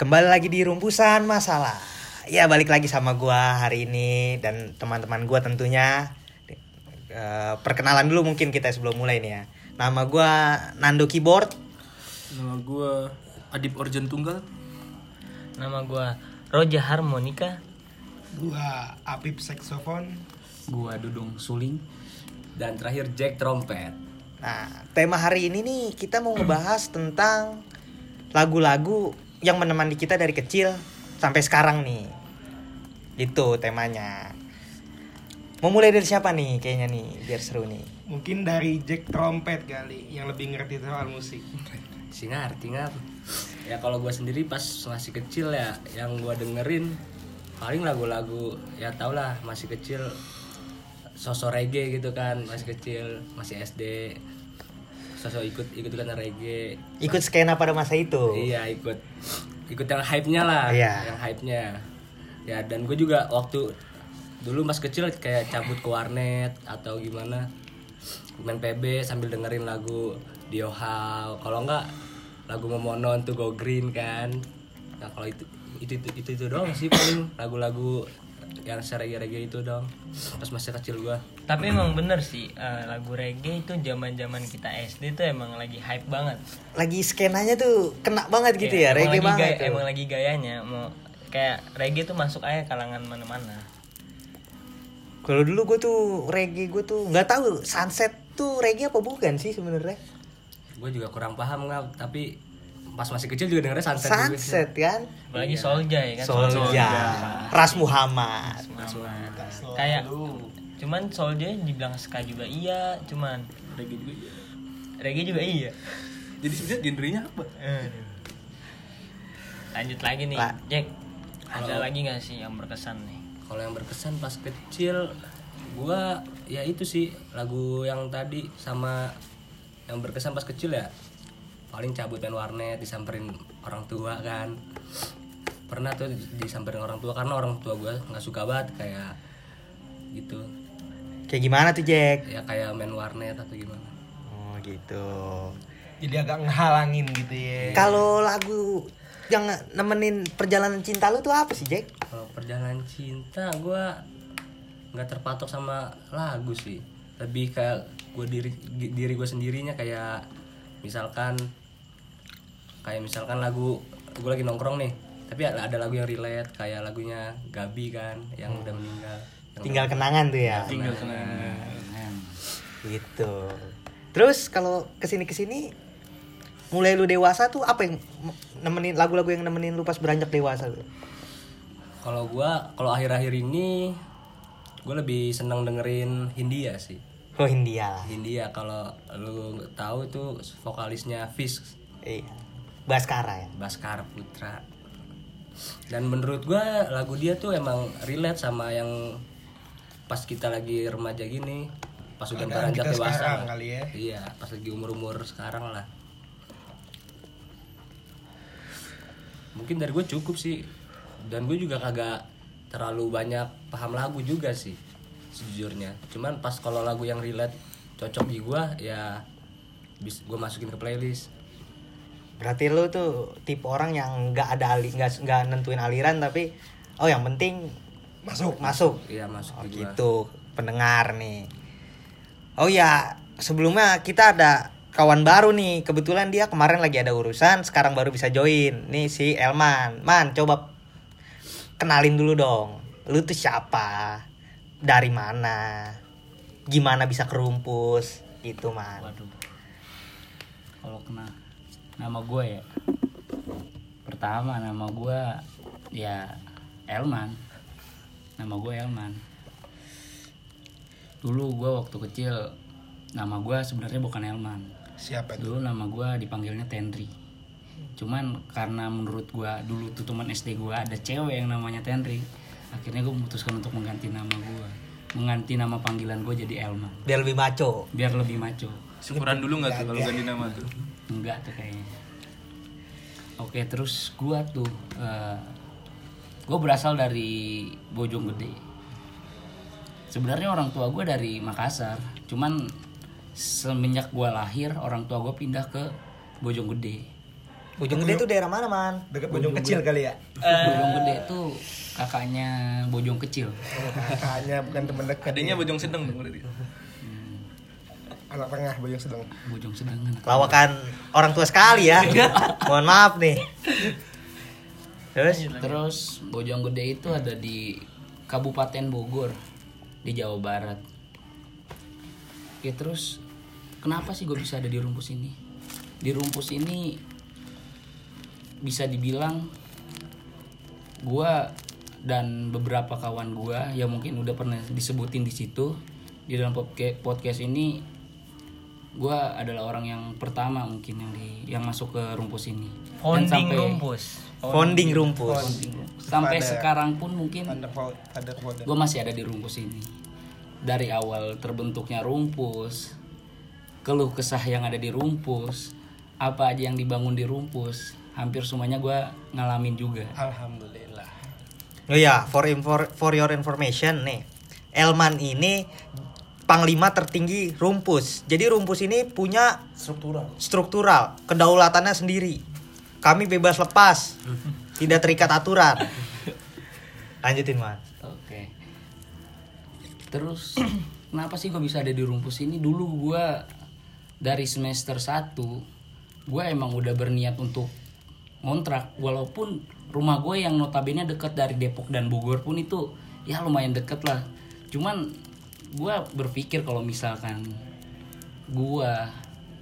Kembali lagi di rumpusan masalah. Ya balik lagi sama gua hari ini dan teman-teman gua tentunya. Eh, perkenalan dulu mungkin kita sebelum mulai nih ya. Nama gua Nando Keyboard. Nama gue Adip Orjan Tunggal Nama gua Roja Harmonika. Gua Apip Saxophone. gua Dudung Suling dan terakhir Jack Trompet. Nah, tema hari ini nih kita mau ngebahas tentang lagu-lagu yang menemani kita dari kecil sampai sekarang nih. Itu temanya. Mau mulai dari siapa nih kayaknya nih biar seru nih. Mungkin dari Jack Trompet kali yang lebih ngerti soal musik. Si ngerti nggak? Ya kalau gua sendiri pas masih kecil ya yang gua dengerin paling lagu-lagu ya tau lah masih kecil sosok reggae gitu kan masih kecil masih SD sosok ikut ikut kan reggae Ikut skena pada masa itu. Iya ikut ikut yang hype-nya lah, Iya. yang hype-nya. Ya dan gue juga waktu dulu mas kecil kayak cabut ke warnet atau gimana main PB sambil dengerin lagu Dio How. Kalau enggak lagu Memonon tuh Go Green kan. Nah kalau itu itu itu itu, itu doang sih paling lagu-lagu yang reggae itu dong pas masih kecil gua Tapi emang bener sih eh, lagu reggae itu zaman-zaman kita SD tuh emang lagi hype banget. Lagi skenanya tuh kena banget gitu ya, Iya, emang reggae lagi banget. gaya- tuh. emang lagi gayanya mau kayak reggae tuh masuk aja kalangan mana-mana. Kalau dulu gue tuh reggae gue tuh nggak tahu sunset tuh reggae apa bukan sih sebenarnya? gue juga kurang paham nggak tapi pas masih kecil juga dengernya sunset, juga. Sunset kan? Apalagi Solja ya kan. Solja, Ras Muhammad. Kayak cuman Solja dibilang ska juga iya, cuman Reggae juga iya. reggae juga iya. Jadi sebenarnya genrenya apa? Lanjut lagi nih, Lah. Jack. Ada lagi nggak sih yang berkesan nih? kalau yang berkesan pas kecil gua ya itu sih lagu yang tadi sama yang berkesan pas kecil ya paling cabut main warnet disamperin orang tua kan pernah tuh disamperin orang tua karena orang tua gua nggak suka banget kayak gitu Kayak gimana tuh Jack? ya kayak main warnet atau gimana Oh gitu. Jadi agak ngehalangin gitu ya. Kalau lagu yang nemenin perjalanan cinta lu tuh apa sih Jack? kalau perjalanan cinta gua nggak terpatok sama lagu sih lebih kayak gue diri diri gue sendirinya kayak misalkan kayak misalkan lagu gue lagi nongkrong nih tapi ada lagu yang relate kayak lagunya Gabi kan yang udah meninggal Tinggal kenangan tuh ya. Tinggal kenangan. Gitu. Terus kalau ke sini ke sini mulai lu dewasa tuh apa yang nemenin lagu-lagu yang nemenin lu pas beranjak dewasa tuh? kalau gua kalau akhir-akhir ini gue lebih seneng dengerin Hindia sih Oh Hindia. Hindia kalau lu tahu itu vokalisnya Fisk Iya. Baskara ya. Baskara Putra dan menurut gua lagu dia tuh emang relate sama yang pas kita lagi remaja gini pas udah beranjak dewasa. kali ya. iya pas lagi umur umur sekarang lah. Mungkin dari gue cukup sih. Dan gue juga kagak terlalu banyak paham lagu juga sih sejujurnya. Cuman pas kalau lagu yang relate cocok di gua ya bis gue masukin ke playlist. Berarti lu tuh tipe orang yang nggak ada ali nggak nggak nentuin aliran tapi oh yang penting Masuk. masuk. iya masuk Oh gitu pendengar nih. Oh ya sebelumnya kita ada kawan baru nih kebetulan dia kemarin lagi ada urusan sekarang baru bisa join nih si Elman. Man coba kenalin dulu dong. Lu tuh siapa? Dari mana? Gimana bisa kerumpus? Itu man. Waduh. Kalau kena nama gue ya. Pertama nama gue ya Elman. Nama gue Elman. Dulu gue waktu kecil nama gue sebenarnya bukan Elman. Siapa itu? Dulu nama gue dipanggilnya Tenri. Cuman karena menurut gue dulu tuh teman SD gue ada cewek yang namanya Tenri. Akhirnya gue memutuskan untuk mengganti nama gue. Mengganti nama panggilan gue jadi Elman. Biar lebih maco. Biar lebih maco. Syukuran dulu nggak tuh kalau ganti nama tuh? Enggak tuh kayaknya. Oke, terus gua tuh eh, gua berasal dari Bojonggede. Sebenarnya orang tua gua dari Makassar, cuman semenjak gua lahir orang tua gua pindah ke Bojonggede. Bojong Gede itu daerah mana, Man? Dekat bojong kecil kali ya. Bojong gede itu kakaknya bojong kecil. Kakaknya bukan teman dekat. Adanya bojong sedang dong berarti. Anak tengah bojong sedang. Bojong sedang anak. Lawakan orang tua sekali ya. Mohon maaf nih. Terus Terus Bojong Gede itu ada di Kabupaten Bogor di Jawa Barat. Oke terus kenapa sih gue bisa ada di rumpus ini? Di rumpus ini bisa dibilang gue dan beberapa kawan gue yang mungkin udah pernah disebutin di situ di dalam podca- podcast ini gue adalah orang yang pertama mungkin yang di yang masuk ke rumpus ini Dan Founding sampai- rumpus. Founding rumpus. sampai Pada- sekarang pun mungkin folder. gue masih ada di rumpus ini dari awal terbentuknya rumpus keluh kesah yang ada di rumpus apa aja yang dibangun di rumpus hampir semuanya gue ngalamin juga Alhamdulillah. Oh ya, for infor- for your information nih. Elman ini panglima tertinggi rumpus. Jadi rumpus ini punya Struktural. struktural, kedaulatannya sendiri. Kami bebas lepas, tidak terikat aturan. Lanjutin, Man. Oke. Terus kenapa sih gue bisa ada di rumpus ini? Dulu gue dari semester 1 gue emang udah berniat untuk ngontrak walaupun rumah gue yang notabene deket dari Depok dan Bogor pun itu ya lumayan deket lah. Cuman gue berpikir kalau misalkan gue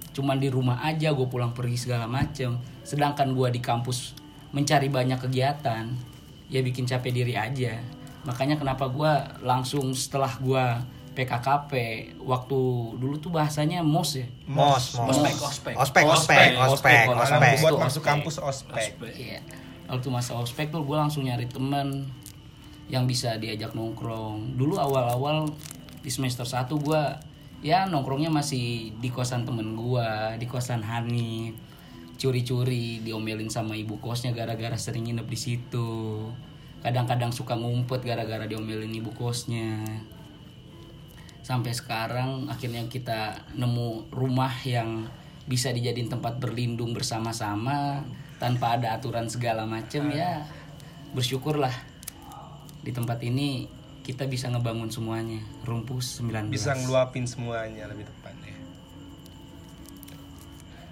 cuman di rumah aja gue pulang pergi segala macem sedangkan gue di kampus mencari banyak kegiatan ya bikin capek diri aja makanya kenapa gue langsung setelah gue PKKP waktu dulu tuh bahasanya mos ya Mos, mos. Ospek, ospek. Ospek, ospek, Ospek, ospek, ospek. ospek. Buat Ospek. masuk kampus ospek. Iya. Waktu masa ospek tuh gue langsung nyari temen yang bisa diajak nongkrong. Dulu awal-awal di semester 1 gue ya nongkrongnya masih di kosan temen gue, di kosan Hani. Curi-curi diomelin sama ibu kosnya gara-gara sering nginep di situ. Kadang-kadang suka ngumpet gara-gara diomelin ibu kosnya. Sampai sekarang akhirnya kita nemu rumah yang bisa dijadiin tempat berlindung bersama-sama tanpa ada aturan segala macem ya bersyukurlah di tempat ini kita bisa ngebangun semuanya rumpus 19 Bisa ngeluapin semuanya lebih tepatnya.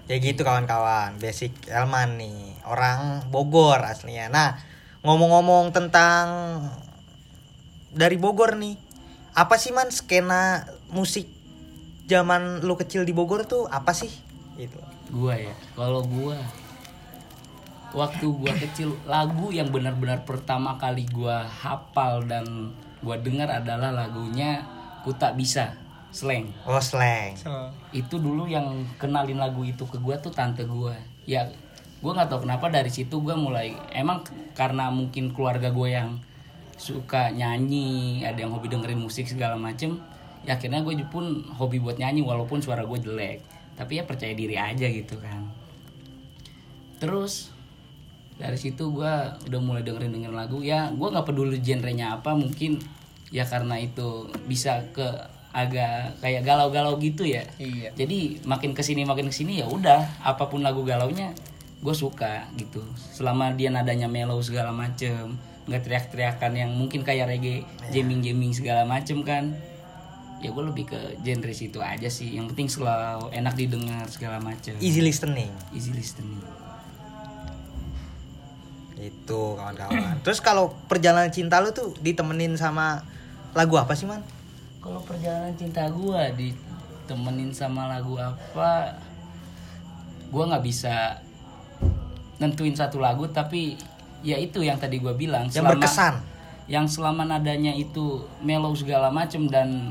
Ya gitu kawan-kawan, basic Elman nih, orang Bogor aslinya. Nah, ngomong-ngomong tentang dari Bogor nih, apa sih man skena musik zaman lu kecil di Bogor tuh apa sih? Gitu. gua ya kalau gua waktu gua kecil lagu yang benar-benar pertama kali gua hafal dan gua dengar adalah lagunya ku tak bisa slang. Oh slang. So, itu dulu yang kenalin lagu itu ke gua tuh tante gua. Ya gua nggak tahu kenapa dari situ gua mulai emang karena mungkin keluarga gue yang suka nyanyi ada yang hobi dengerin musik segala macem ya akhirnya gue pun hobi buat nyanyi walaupun suara gue jelek. Tapi ya percaya diri aja gitu kan. Terus dari situ gua udah mulai dengerin dengerin lagu. Ya gua nggak peduli genrenya apa mungkin ya karena itu bisa ke agak kayak galau-galau gitu ya Iya. jadi makin ke sini makin ke sini ya udah apa pun lagu galaunya gue suka gitu selama dia nadanya mellow segala macem nggak teriak-teriakan yang mungkin kayak reggae jamming-jamming segala macem kan ya gue lebih ke genre situ aja sih yang penting selalu enak didengar segala macem Easy listening. easy listening Itu kawan-kawan. Terus kalau perjalanan cinta lu tuh ditemenin sama lagu apa sih man? Kalau perjalanan cinta gua ditemenin sama lagu apa, gua nggak bisa nentuin satu lagu tapi ya itu yang tadi gua bilang Yang berkesan. yang selama nadanya itu mellow segala macem dan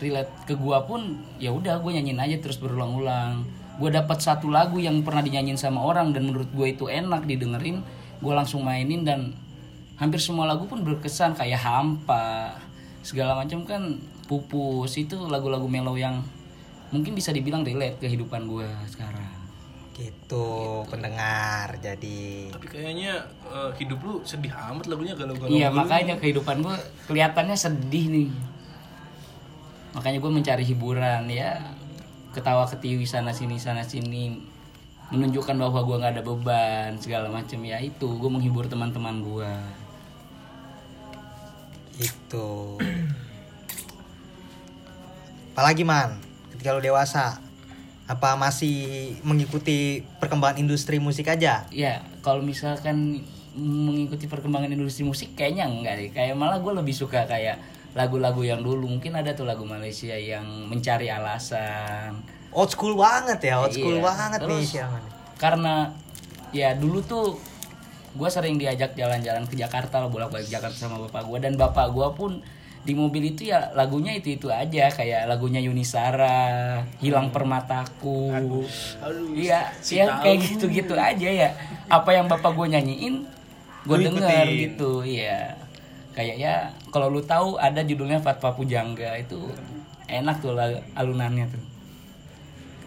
relate ke gua pun ya udah gue nyanyiin aja terus berulang-ulang gue dapat satu lagu yang pernah dinyanyiin sama orang dan menurut gue itu enak didengerin gue langsung mainin dan hampir semua lagu pun berkesan kayak hampa segala macam kan pupus. Itu lagu-lagu mellow yang mungkin bisa dibilang relate kehidupan gue sekarang. Gitu, pendengar. Jadi. Tapi kayaknya eh, hidup lu sedih amat lagunya galau-galau. Iya makanya kehidupan gue kelihatannya sedih nih. Makanya gue mencari hiburan ya. Ketawa ketiwi sana sini sana sini. Menunjukkan bahwa gue nggak ada beban segala macam ya. Itu gue menghibur teman-teman gue Itu. Apalagi man, ketika lu dewasa, apa masih mengikuti perkembangan industri musik aja? ya kalau misalkan mengikuti perkembangan industri musik kayaknya enggak deh kayak malah gue lebih suka kayak lagu-lagu yang dulu mungkin ada tuh lagu Malaysia yang mencari alasan Old school banget ya, old school Iya. banget nih Terus, siaman. karena ya dulu tuh gue sering diajak jalan-jalan ke Jakarta lah bolak-balik Jakarta sama bapak gue dan bapak gue pun di mobil itu ya lagunya itu itu aja kayak lagunya Yunisara hilang permataku. Iya ya kayak gitu-gitu aja ya. Apa yang bapak gue nyanyiin gue denger gitu iya. Kayak ya kalau lu tahu ada judulnya Fatwa Pujangga itu enak tuh la- alunannya tuh.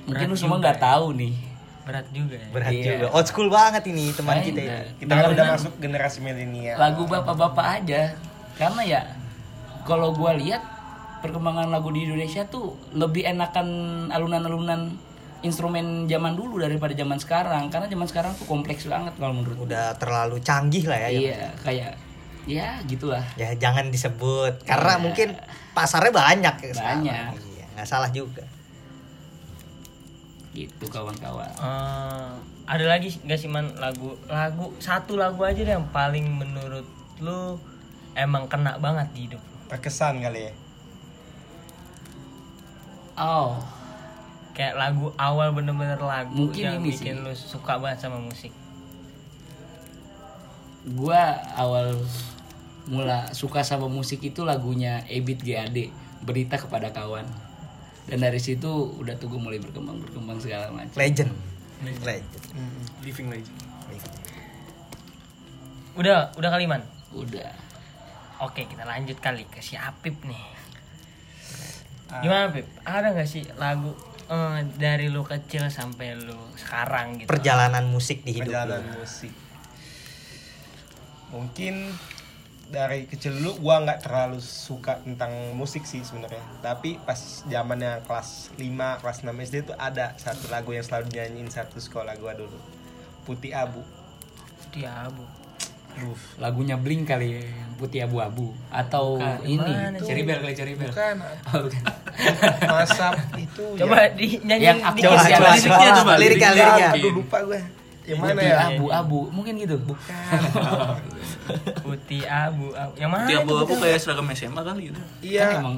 Mungkin lu semua nggak tahu nih berat juga ya Berat Iya. juga. Old school banget ini teman kita ini. Kita kan udah masuk generasi milenial. lagu bapak-bapak aja karena ya kalau gua lihat perkembangan lagu di Indonesia tuh lebih enakan alunan-alunan instrumen zaman dulu daripada zaman sekarang karena zaman sekarang tuh kompleks banget kalau menurut gua. Udah terlalu canggih lah ya. ya. iya kayak ya gitulah Ya jangan disebut karena Iya. mungkin pasarnya banyak ya. Banyak. Iya, nggak salah juga. Gitu kawan-kawan Eh, ada lagi nggak sih man lagu lagu satu lagu aja deh yang paling menurut lu emang kena banget di hidup. Terkesan kali ya. oh kayak lagu awal bener-bener lagu Mungkin yang ini bikin sih. lu suka banget sama musik gua awal mula suka sama musik itu lagunya Ebit GAD berita kepada kawan dan dari situ udah tuh gue mulai berkembang berkembang segala macam. Legend. Legend. living legend. Udah udah kali man? Udah. Oke kita lanjut kali ke si Apip nih. Ah. gimana Pip ada nggak sih lagu eh, dari lu kecil sampai lu sekarang gitu? Perjalanan musik di hidup perjalanan lu. musik. Mungkin dari kecil dulu gua nggak terlalu suka tentang musik sih sebenarnya. Tapi pas zamannya kelas 5 kelas 6 SD tuh ada satu lagu yang selalu dinyanyiin satu sekolah gua dulu. Putih Abu. Dia abu. Lagunya Blink kali ya yang putih abu-abu atau Bukan, ini Bell kali Cherry Bell. Bukan. Oh, bukan. masa itu coba ya. di nyanyi Yang dikit coba, ya, coba, liriknya coba. coba Liriknya, Ya, liriknya. aduh lupa gue yang mana Putih ya? abu-abu. Mungkin gitu. Putih abu abu yang mana tiap itu abu betul? kayak seragam SMA kali gitu. Kan iya emang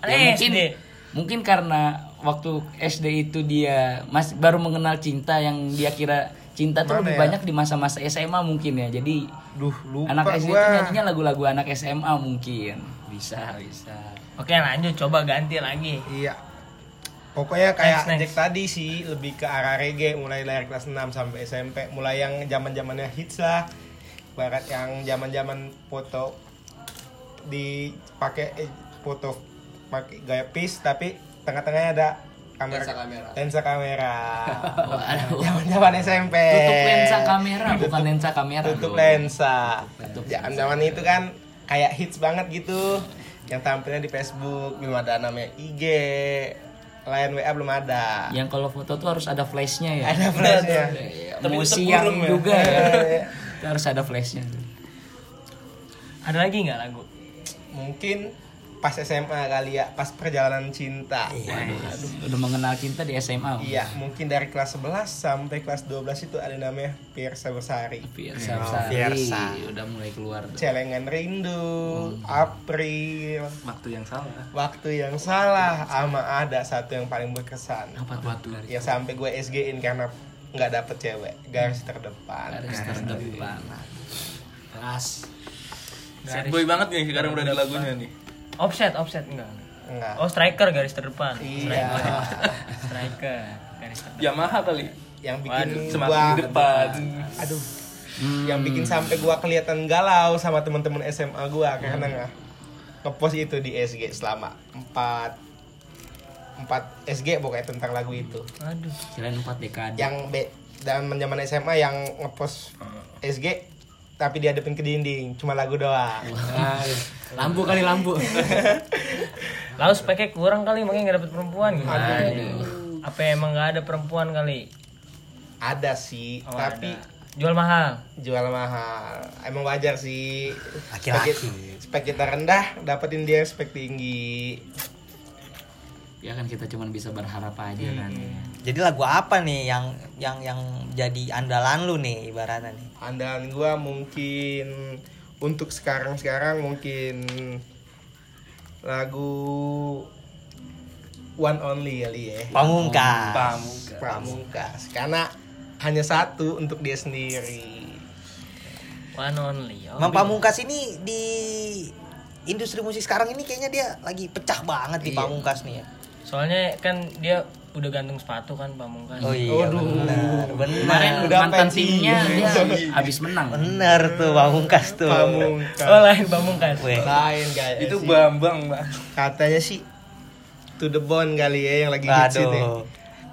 Ada ya mungkin SD. mungkin karena waktu SD itu dia masih baru mengenal cinta yang dia kira cinta tuh Mana lebih ya? banyak di masa-masa SMA mungkin ya. Jadi duh lupa anak SD gua. itu nyanyinya lagu-lagu anak SMA mungkin. Bisa bisa. Oke lanjut. Coba ganti lagi. Iya. Pokoknya kayak Next, next. Jack tadi sih lebih ke arah reggae mulai dari kelas 6 sampai SMP, mulai yang zaman-zamannya hits lah. Barat yang zaman-zaman foto dipakai eh, foto pakai gaya peace tapi tengah-tengahnya ada kamera Lensa kamera. lensa kamera. Waduh. Zaman-zaman SMP. tutup lensa kamera bukan lensa kamera Tutup bro. lensa. Tutup Zaman-zaman itu kan kayak hits banget gitu. Yang tampilnya di Facebook belum ada namanya IG. Line WA belum ada. yang kalau foto tuh harus ada flashnya ya Ada flashnya. Ya, Tapi mau tetap siang ya. juga ya harus ada flashnya ada lagi nggak lagu Mungkin pas SMA kali ya, pas perjalanan cinta. Waduh, udah mengenal cinta di SMA Iya, mungkin dari kelas 11 sampai kelas 12 itu ada namanya Pirsa Bersari. Fiersa Oh, Bersari Fiersa. udah mulai keluar tuh. Celengan Rindu, April, waktu yang salah Waktu yang salah, ama ada satu yang paling berkesan. apa tuh Yang sampai gue SG-in karena nggak dapet cewek, garis terdepan. garis terdepan keras sad boy banget nih sekarang udah ada lagunya nih offset offset enggak. Enggak. oh striker garis terdepan. Iya. striker. Garis terdepan. Yamaha kali. Yang bikin semakin gua depan. Aduh. Yang bikin sampai gua kelihatan galau sama teman-teman SMA gua karena nggak ngepost itu di SG selama 4 4 SG pokoknya tentang lagu itu. Aduh. Kirain empat dekade. Yang B dan zaman SMA yang ngepost SG tapi dihadapin ke dinding cuma lagu doang. Lampu kali lampu. Lalu speknya kurang kali makanya nggak dapet perempuan. Gimana apa emang nggak ada perempuan kali? Ada sih Oh, tapi ada. jual mahal? Jual mahal. Emang wajar sih. Laki-laki. Spek- spek kita rendah dapetin dia spek tinggi ya kan kita cuma bisa berharap aja kan ya. Jadi lagu apa nih yang yang yang jadi andalan lu nih ibaratnya nih? andalan gua mungkin untuk sekarang sekarang mungkin lagu one only kali ya Pamungkas. Pamungkas. Pamungkas karena hanya satu untuk dia sendiri one only oh, Mang Pamungkas ini di industri musik sekarang ini kayaknya dia lagi pecah banget di Iya. Pamungkas nih ya. Soalnya kan dia udah gantung sepatu kan pamungkas. Oh iya Waduh. benar, kemarin benar. Udah mantan timnya dia habis menang. Bener tuh Pamungkas tuh. Pamungkas. Oh lain pamungkas. Weh. lain guys Itu Bambang, Bang. katanya sih to the bone kali ya yang lagi hits ini.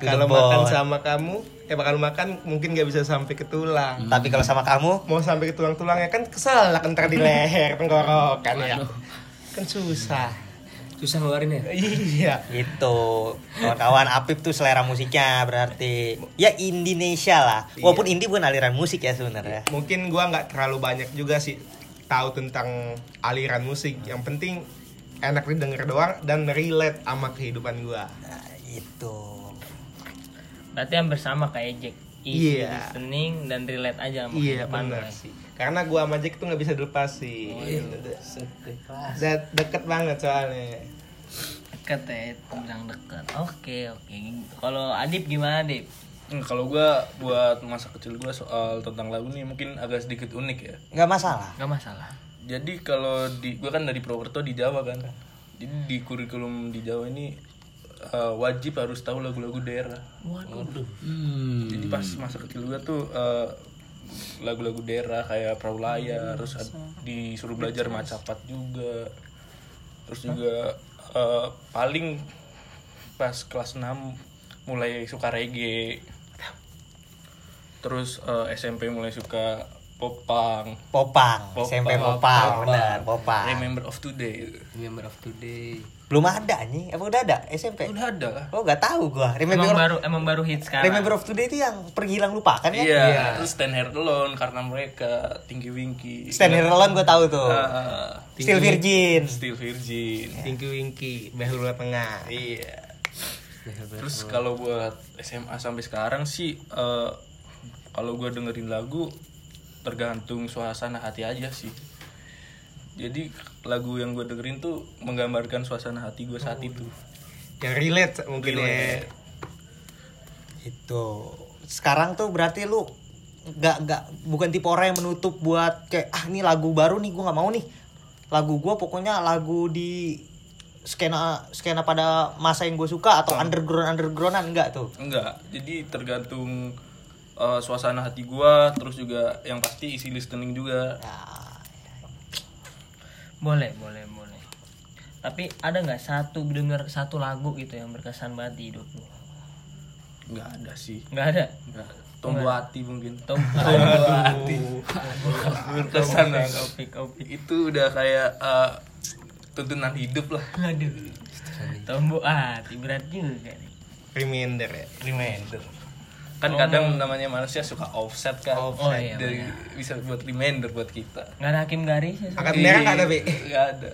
Kalau makan sama kamu eh bakal makan mungkin nggak bisa sampai ke tulang. Tapi kalau sama kamu? Mau sampai ke tulang-tulangnya kan kesel lah ntar di leher tenggorokan ya. Kan susah susah ngeluarin ya iya. Itu kawan-kawan Apip tuh selera musiknya berarti. Ya Indonesia lah. Walaupun indie bukan aliran musik ya sebenarnya. mungkin gua nggak terlalu banyak juga sih tahu tentang aliran musik. Yang penting enak didengar doang dan relate sama kehidupan gua. Nah, itu. berarti hampir sama kayak Jack. Easy Iya. listening dan relate aja sama iya kehidupan sih karena gua sama Jack tuh nggak bisa dilepas sih De- deket banget soalnya. Deket ya itu bilang deket. Oke oke. Kalau Adip gimana Adip? Hmm, kalau gua buat masa kecil gua soal tentang lagu nih mungkin agak sedikit unik ya. nggak masalah. nggak masalah. Jadi kalau di gua kan dari Purwokerto di Jawa kan. Jadi di kurikulum di Jawa ini eh, wajib harus tahu lagu-lagu daerah. waduh. Hmm. Jadi pas masa kecil gua tuh eh, lagu-lagu daerah kayak Perahu Layar, terus ad- disuruh belajar macapat juga. Terus juga eh, paling pas kelas 6 mulai suka reggae. Terus eh, SMP mulai suka popang. Popang, Popang. SMP Popang, benar, Popang. Remember of Today. member of today Belum ada nih, apa udah ada SMP? Udah ada lah. Oh nggak tahu gua. emang Remember, baru emang baru hit sekarang Remember of Today itu yang pergi hilang lupakan ya? Iya, terus Stand Here Alone karena mereka tinggi winky. Stand Here Alone gua tahu tuh. Ah, Still Virgin. Still Virgin. Tinky Winky Behlulah Tengah Iya. Terus kalau buat SMA sampai sekarang sih eh, kalau gue dengerin lagu tergantung suasana hati aja sih. Jadi lagu yang gue dengerin tuh menggambarkan suasana hati gue saat itu. yang relate mungkin ya Relate. Itu. Sekarang tuh berarti lu nggak nggak bukan tipe orang yang menutup buat kayak ah ini lagu baru nih gua nggak mau nih. Lagu gua pokoknya lagu di skena skena pada masa yang gue suka atau underground undergroundan enggak tuh. Enggak, jadi tergantung eh, suasana hati gua terus juga yang pasti isi listening juga. Boleh boleh boleh tapi ada nggak satu denger satu lagu gitu yang berkesan banget di hidup lu Enggak ada sih. nggak ada. Tombo hati mungkin. Tom hati. Berkesan kopi Itu udah kayak eh, tuntunan hidup lah. aduh tombo hati berat juga nih reminder ya Reminder. Kan kadang namanya manusia suka offset kan. Oh, iya, Dari, bisa buat reminder buat kita. nggak ada hakim garis ya angkat merah nggak ada be Enggak ada.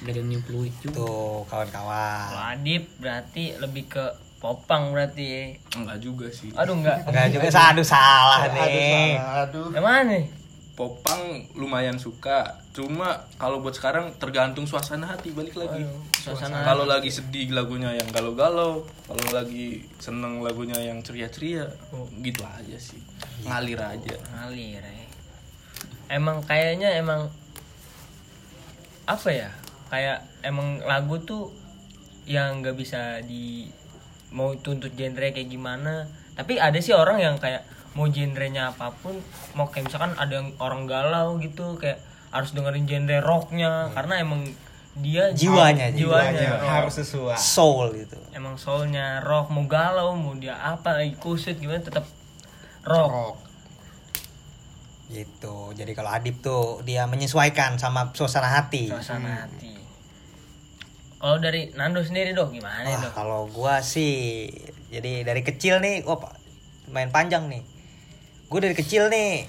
gak ada new fluid juga Tuh kawan-kawan. kalau Adip berarti lebih ke popang berarti ya. Enggak juga sih. aduh nggak Enggak juga aduh salah nih. aduh yang mana nih Popang lumayan suka. Cuma kalau buat sekarang tergantung suasana hati balik lagi. suasana Kalau lagi sedih lagunya yang galau-galau, kalau lagi seneng lagunya yang ceria-ceria, gitu aja sih. Ngalir aja. ngalir ya emang kayaknya emang apa ya kayak emang lagu tuh yang nggak bisa di mau tuntut genre kayak gimana tapi ada sih orang yang kayak mau genrenya apa pun mau kayak misalkan ada yang orang galau gitu kayak harus dengerin genre rocknya karena emang dia Jiwanya, jiwanya, rock. harus sesuai. Soul gitu. emang soulnya rock mau galau mau dia apa lagi kusut gimana tetap rock. Rock. Gitu. Jadi kalau Adip tuh dia menyesuaikan sama suasana hati. suasana hati. Kalau dari Nando sendiri dong gimana Wah, dong kalau gua sih jadi dari kecil nih gua main panjang nih gue dari kecil nih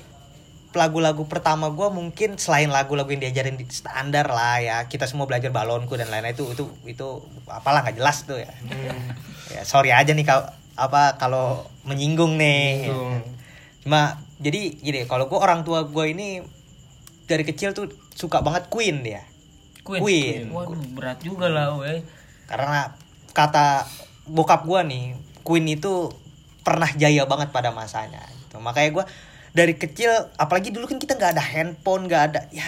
lagu-lagu pertama gue mungkin selain lagu-lagu yang diajarin di standar lah ya kita semua belajar balonku dan lain-lain itu itu itu apalah nggak jelas tuh ya ya sorry aja nih kalau apa kalau menyinggung nih cuma jadi gini kalau gue orang tua gue ini dari kecil tuh suka banget Queen dia Queen. Queen. Waduh, berat juga lah, weh. karena kata bokap gua nih Queen itu pernah jaya banget pada masanya gitu. makanya gua dari kecil apalagi dulu kan kita nggak ada handphone nggak ada ya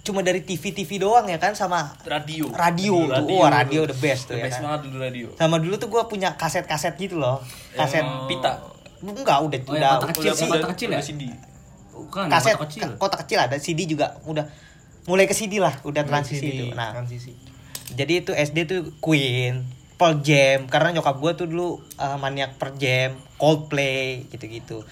cuma dari TV TV doang ya kan sama radio radio tuh wah radio the best tuh the ya best kan. banget dulu radio sama dulu tuh gua punya kaset kaset gitu loh kaset Yang pita enggak udah Oh, udah kotak kecil, Udah- kotak kecil ya? CD. Bukan, kaset kotak kecil. kotak kecil ada CD juga udah mulai ke CD lah udah transisi Transisi, itu nah transisi. jadi itu SD tuh Queen Pearl Jam karena nyokap gue tuh dulu uh, maniak Pearl Jam Coldplay gitu-gitu.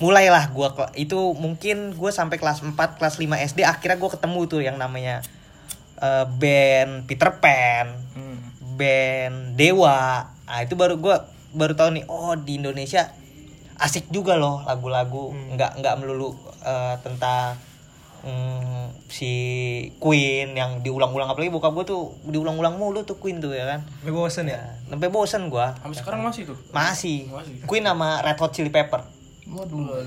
Mulailah gue itu mungkin gue sampai kelas 4 kelas 5 SD akhirnya gue ketemu tuh yang namanya uh, band Peter Pan Hmm. band Dewa. Nah itu baru gue baru tahu nih oh di Indonesia asik juga loh lagu-lagu. Nggak nggak melulu uh, tentang mm, si Queen yang diulang-ulang apalagi bokap gue tuh diulang-ulang mulu tuh Queen tuh ya kan? Tapi bosen ya? sampai bosen gue sampai sekarang masih tuh? Masih. Masih. Queen sama Red Hot Chili Pepper. Waduh.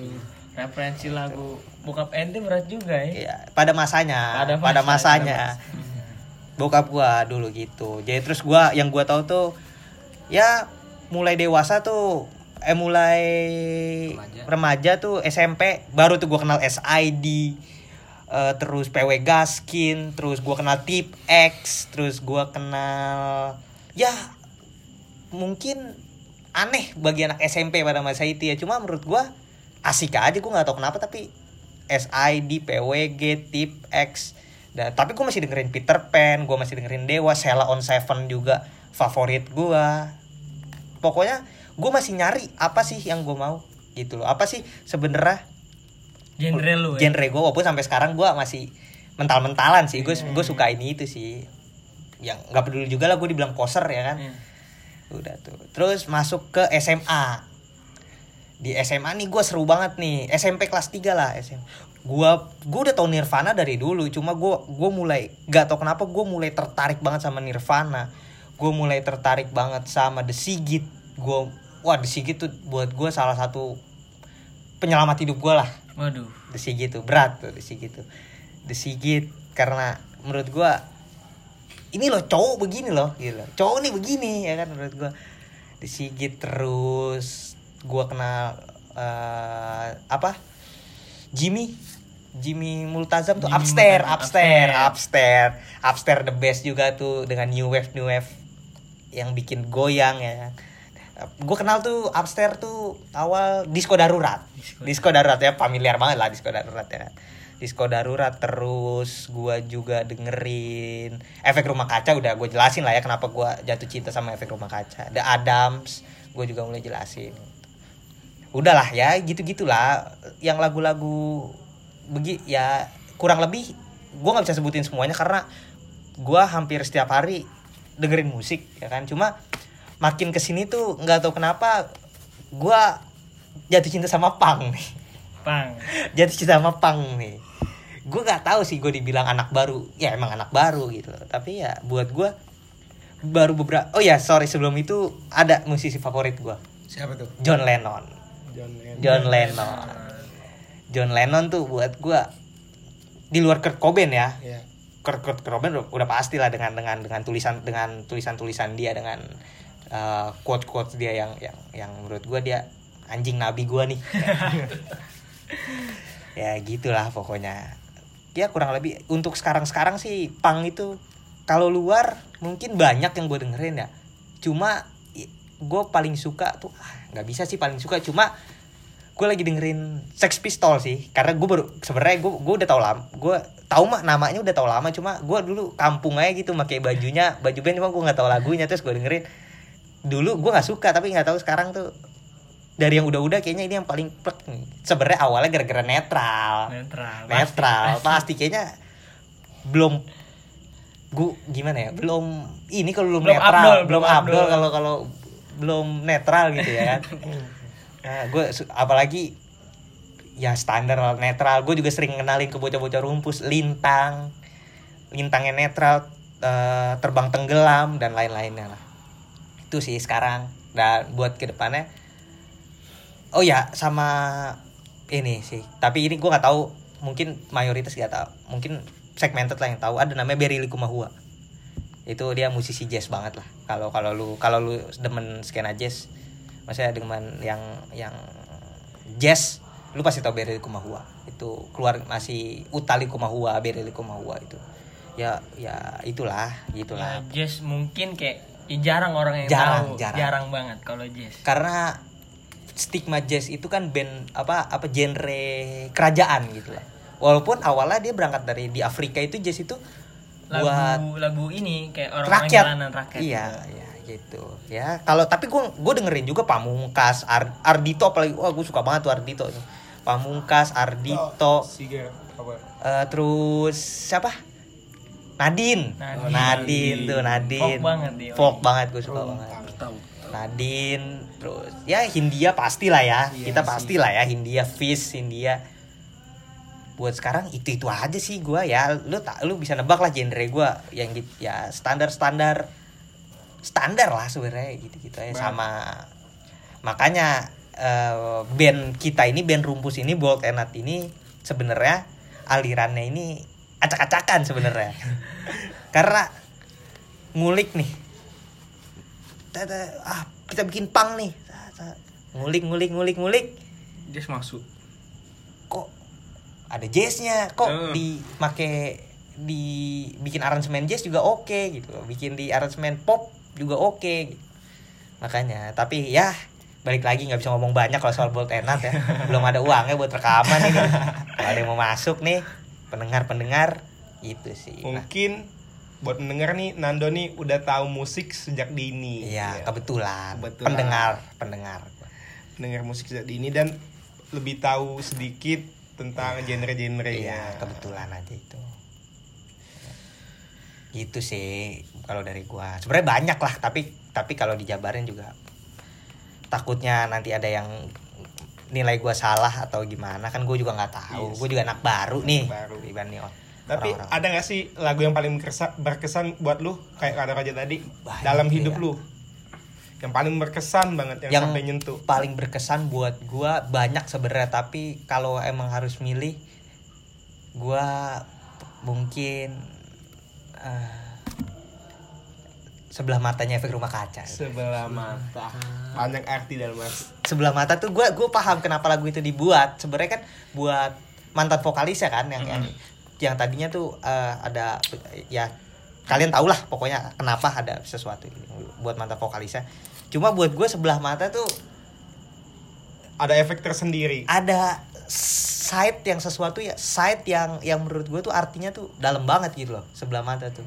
Referensi lagu bokap ente berat juga ya. ya pada masanya Pada pada, masanya, masanya. Bokap gua dulu gitu. Jadi terus gua yang gua tahu tuh ya mulai dewasa tuh eh mulai remaja, tuh SMP baru tuh gua kenal SID eh, terus PW Gaskin terus gua kenal Tip X terus gua kenal ya mungkin aneh bagi anak SMP pada masa itu ya cuma menurut gua asik aja gua nggak tahu kenapa tapi SID, PWG, Tip X dan tapi gue masih dengerin Peter Pan, gue masih dengerin Dewa, Sela on Seven juga favorit gue. Pokoknya gue masih nyari apa sih yang gue mau gitu loh. Apa sih sebenarnya Genre lu ya. genre gue walaupun sampai sekarang gue masih mental-mentalan sih. Gue gue suka ini itu sih. Yang nggak peduli juga lah gue dibilang poser ya kan. Iya. Udah tuh. Terus masuk ke SMA. Di SMA nih gue seru banget nih. SMP kelas 3 lah SM. Gua gua udah tau Nirvana dari dulu, cuma gua gua mulai gak tau kenapa gue mulai tertarik banget sama Nirvana. Gue mulai tertarik banget sama The Sigit. Gue wah The Sigit tuh buat gue salah satu penyelamat hidup gue lah. Waduh. The Sigit tuh berat tuh The Sigit tuh. The Sigit karena menurut gua ini loh cowok begini loh gitu. Cowok nih begini ya kan menurut gua. The Sigit terus gua kenal eh, apa? Jimmy Jimmy Multazam tuh Jimmy upstairs, upstairs, Upstairs. upstairs, upstairs the best juga tuh dengan new wave, new wave yang bikin goyang ya. Gue kenal tuh upstairs tuh awal disco darurat, disco, darurat ya familiar banget lah disco darurat ya. Disco darurat terus gua juga dengerin efek rumah kaca udah gue jelasin lah ya kenapa gua jatuh cinta sama efek rumah kaca. The Adams gue juga mulai jelasin. Udahlah ya gitu gitulah yang lagu-lagu begi ya kurang lebih gue nggak bisa sebutin semuanya karena gue hampir setiap hari dengerin musik ya kan cuma makin ke sini tuh nggak tahu kenapa gue jatuh cinta sama pang nih Pang. jatuh cinta sama pang nih gue nggak tahu sih gue dibilang anak baru ya emang anak baru gitu tapi ya buat gue baru beberapa oh ya sorry sebelum itu ada musisi favorit gue Siapa tuh? John Lennon John Lennon. John Lennon John Lennon tuh buat gue di luar Kurt Cobain ya Iya. Kurt, Kurt Cobain udah, udah pasti lah dengan dengan dengan tulisan dengan tulisan tulisan dia dengan quote quote dia yang yang yang menurut gue dia anjing nabi gue nih. Ya gitulah pokoknya. Ya kurang lebih untuk sekarang sekarang sih pang itu kalau luar mungkin banyak yang gue dengerin ya. Cuma gue paling suka tuh ah, nggak bisa sih paling suka. Cuma gue lagi dengerin Sex Pistol sih. Karena gue baru sebenarnya gue gue udah tau lama gue tahu mah namanya udah tau lama. Cuma gue dulu kampung aja gitu pakai bajunya baju band cuma gue nggak tahu lagunya. Terus gue dengerin dulu gue nggak suka tapi nggak tahu sekarang tuh dari yang udah-udah kayaknya ini yang paling plek nih sebenarnya awalnya gara-gara netral Netral. netral pasti kayaknya belum gue gimana ya belum ini kalau belum, Belum netral abdol, belum abdol abdol. kalau kalau belum netral gitu ya kan Nah, gue apalagi ya standar netral. Gue juga sering kenalin ke bocah-bocah rumpus lintang, lintangnya netral, eh, terbang tenggelam dan lain-lainnya lah. Itu sih sekarang. Dan buat ke depannya, oh ya sama ini sih. Tapi ini gue nggak tahu. Mungkin mayoritas gak tahu. Mungkin segmented lah yang tahu. Ada namanya Berry Likumahua. Itu dia musisi jazz banget lah. Kalau kalau lu kalau lu demen skena jazz, maksudnya dengan yang yang jazz lu pasti tau Berry Kumahua itu keluar masih Utali Kumahua Berry Kumahua itu ya ya itulah Ya, gitulah jazz mungkin kayak ya jarang orang yang Jarang, tahu. jarang. banget kalau jazz. karena stigma jazz itu kan band apa apa genre kerajaan gitu lah walaupun awalnya dia berangkat dari di Afrika itu jazz itu Lagu buat lagu ini kayak orang-orang rakyat jalanan rakyat. iya iya gitu ya kalau tapi gue gue dengerin juga Pamungkas Ar- Ardito apalagi wah gue suka banget tuh Ardito. Pamungkas Ardito apa? Eh, terus siapa Nadine. Nadine. Nadine, tuh Nadine. Folk banget dia. folk banget gue suka banget. Nadine terus ya Hindia pastilah ya. Kita pastilah ya Hindia Fish Hindia. Buat sekarang itu itu aja sih gua ya. Lu tak lu bisa nebak lah genre gua yang gitu ya standar standar standar lah sebenarnya gitu gitu aja sama makanya eh, band kita ini band rumpus ini Bolt and Nut ini sebenarnya alirannya ini acak-acakan sebenarnya. Karena ngulik nih. Tata, ah kita bikin pang nih. Tata, ngulik ngulik ngulik ngulik. Jazz masuk. Kok ada jazznya kok Eh. di make di bikin aransemen jazz juga oke gitu. Bikin di aransemen pop juga oke gitu. makanya tapi ya balik lagi nggak bisa ngomong banyak kalau soal and Nut ya. Belum ada uangnya buat rekaman ini. Ada yang mau masuk nih pendengar pendengar gitu sih nah, Mungkin buat mendengar nih Nando nih udah tahu musik sejak dini. iya Ya. kebetulan. Kebetulan. pendengar pendengar Mendengar musik sejak dini dan lebih tahu sedikit tentang genre-genre Iya, ya. kebetulan aja itu. Gitu sih kalau dari gua. Sebenarnya banyak lah, tapi tapi kalau dijabarin juga takutnya nanti ada yang nilai gua salah atau gimana kan gue juga nggak tahu. Yes. Gue juga anak baru nih. Baru. dibanding orang- Tapi orang-orang. ada gak sih lagu yang paling berkesan, berkesan buat lu kayak kata Raja tadi Banyak, dalam hidup iya. lu? Yang paling berkesan banget yang, yang sampai nyentuh. paling berkesan buat gua banyak sebenarnya tapi kalau emang harus milih gua mungkin eh, sebelah matanya efek rumah kaca Sebelah mata. Banyak arti dalam mas. sebelah mata tuh gue gue paham kenapa lagu itu dibuat sebenarnya kan buat mantan vokalisnya kan yang yang yang tadinya tuh eh, ada ya kalian tau lah pokoknya kenapa ada sesuatu gitu buat mantan vokalisnya cuma buat gue sebelah mata tuh Ada efek tersendiri. ada side yang sesuatu ya side yang yang menurut gue tuh artinya tuh dalam banget gitu loh sebelah mata tuh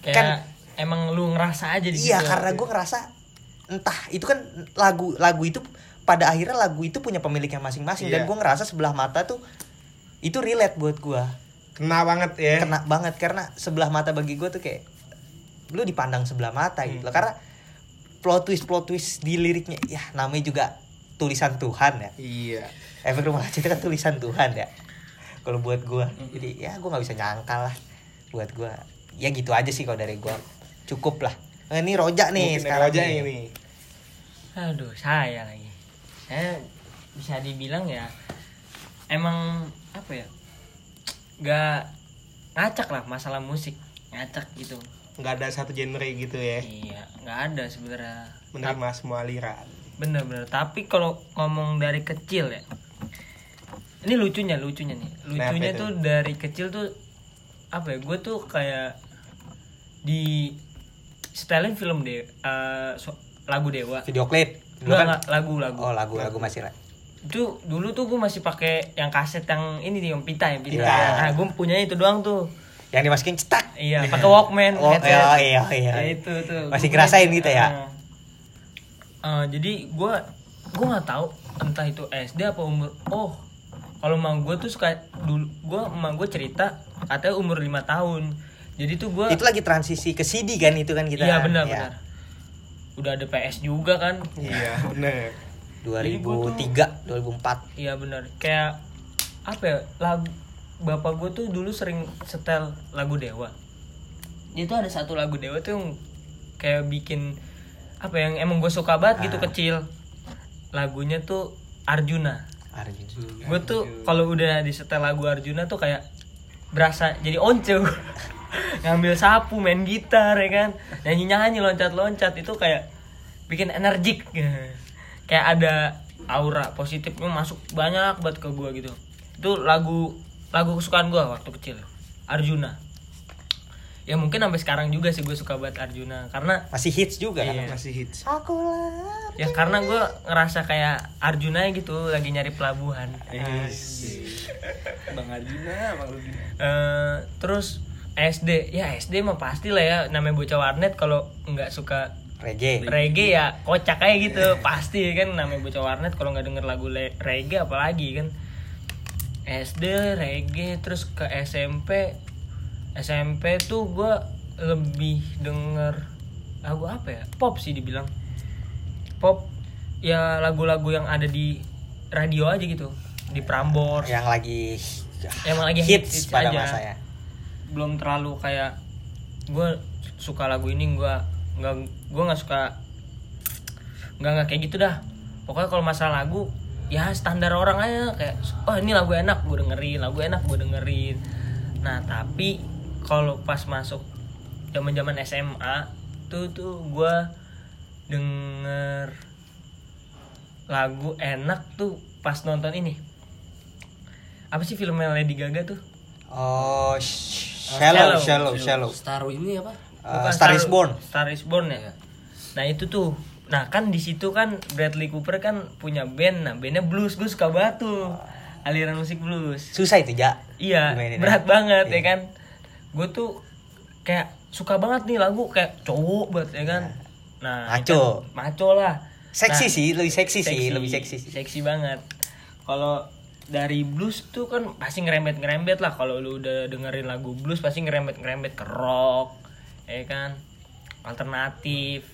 Kayak Kan- emang lu ngerasa aja di iya situ. karena gue ngerasa entah itu kan lagu lagu itu pada akhirnya lagu itu punya pemiliknya masing-masing. Dan Iya. gue ngerasa sebelah mata tuh itu relate buat gue Kena banget ya. kena banget karena sebelah mata bagi gue tuh kayak lu dipandang sebelah mata gitu loh. Karena plot twist plot twist di liriknya ya namanya juga tulisan Tuhan ya. Iya. efek rumah kaca itu kan tulisan Tuhan ya. Kalau buat gue jadi ya gue nggak bisa nyangkal lah buat gue ya gitu aja sih kalau dari gue cukup lah Nah, ini rojak nih Mungkin sekarang nih. ini. Aduh, saya lagi. Saya bisa dibilang ya emang apa ya? Gak ngacak lah masalah musik, ngacak gitu. Nggak ada satu genre gitu ya. Iya, nggak ada sebenarnya. Menerima semua aliran. Bener-bener. Tapi kalau ngomong dari kecil ya, ini lucunya, lucunya nih. Lucunya tuh dari kecil tuh apa ya? Gue tuh kayak di setelin film deh, eh, so- lagu Dewa. video klip Dulu kan enggak, lagu-lagu. oh lagu lagu masih lah itu dulu tuh gue masih pakai yang kaset yang ini nih yang pita yang pita. Iya. Nah, gue punya itu doang tuh. yang dimasukin cetak Iya, pakai Walkman. oh headset. iya iya iya Ya, itu tuh. Masih Gua ngerasain gitu ya? Ah. Ah, jadi gue gue nggak tahu entah itu SD apa umur. Oh, kalau emang gue tuh suka dulu gue emang gue cerita katanya umur lima tahun. Jadi tuh gue itu lagi transisi ke CD kan itu kan kita Iya benar Ya. benar. Udah ada PS juga kan. Iya, bener. 2003 2004 Iya benar. Kayak apa ya? Lagu bapak gue tuh dulu sering setel lagu Dewa. Itu ada satu lagu Dewa tuh yang kayak bikin apa yang emang gue suka banget gitu kecil. Lagunya tuh Arjuna. Arjun Gue tuh kalau udah disetel lagu Arjuna tuh kayak berasa jadi once ngambil sapu main gitar ya kan? Nyanyi nyanyi loncat loncat itu kayak bikin energik. Kayak ada aura positifnya masuk banyak banget ke gue gitu. Itu lagu lagu kesukaan gue waktu kecil Arjuna. Ya mungkin sampai sekarang juga sih gue suka banget Arjuna karena masih hits juga Iya. kan masih hits. Ya karena gue ngerasa kayak Arjuna gitu lagi nyari pelabuhan. Bang Arjuna, Bang Arjuna. Eh, terus SD ya SD mah pasti lah ya. Namanya bocah warnet kalau nggak suka reggae. reggae ya kocak kayak gitu. Pasti kan namanya bocah warnet kalau nggak denger lagu reggae apalagi kan. SD reggae terus ke SMP SMP tuh gue lebih denger lagu apa ya? Pop sih dibilang. Pop ya lagu-lagu yang ada di radio aja gitu. Di Prambors. Yang lagi Emang lagi hits, hits pada aja. masanya belum terlalu kayak gue suka lagu ini gue nggak gue nggak suka nggak nggak kayak gitu dah. Pokoknya kalau masalah lagu ya standar orang aja kayak oh ini lagu enak gue dengerin lagu enak gue dengerin. Nah tapi kalau pas masuk zaman zaman SMA tuh tuh gue denger lagu enak tuh pas nonton ini. Apa sih filmnya Lady Gaga tuh? Oh sh- shallow shallow shallow Star ini apa? Uh, Bukan Star is Born Star is Born ya. Nah itu tuh. Nah kan di situ kan Bradley Cooper kan punya band. Nah bandnya blues. Gue suka banget tuh. Aliran musik blues. susah itu ja Iya. Dimainin Berat ya. banget Iya. ya kan. Gue tuh kayak suka banget nih lagu kayak cowok banget ya kan. Nah Maco. kan, maco lah. seksi Nah, sih lebih seksi, sih lebih seksi sih seksi banget kalau dari blues tuh kan pasti ngerembet ngerembet lah. Kalau lu udah dengerin lagu blues pasti ngerembet ngerembet ke rock ya kan? Alternatif.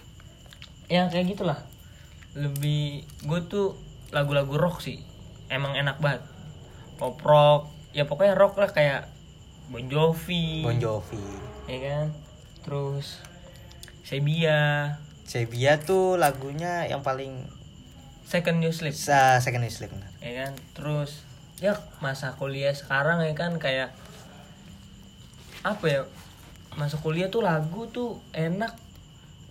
Ya kayak gitulah. Lebih gue tuh lagu-lagu rock sih. Emang enak banget. Pop rock ya pokoknya rock lah kayak Bon Jovi. Bon Jovi. Ya kan? Terus Sebia. Sebia tuh lagunya yang paling Second New Sleep. Sa second is sleep benar. ya kan? Terus ya masa kuliah sekarang ya kan kayak apa ya masa kuliah tuh lagu tuh enak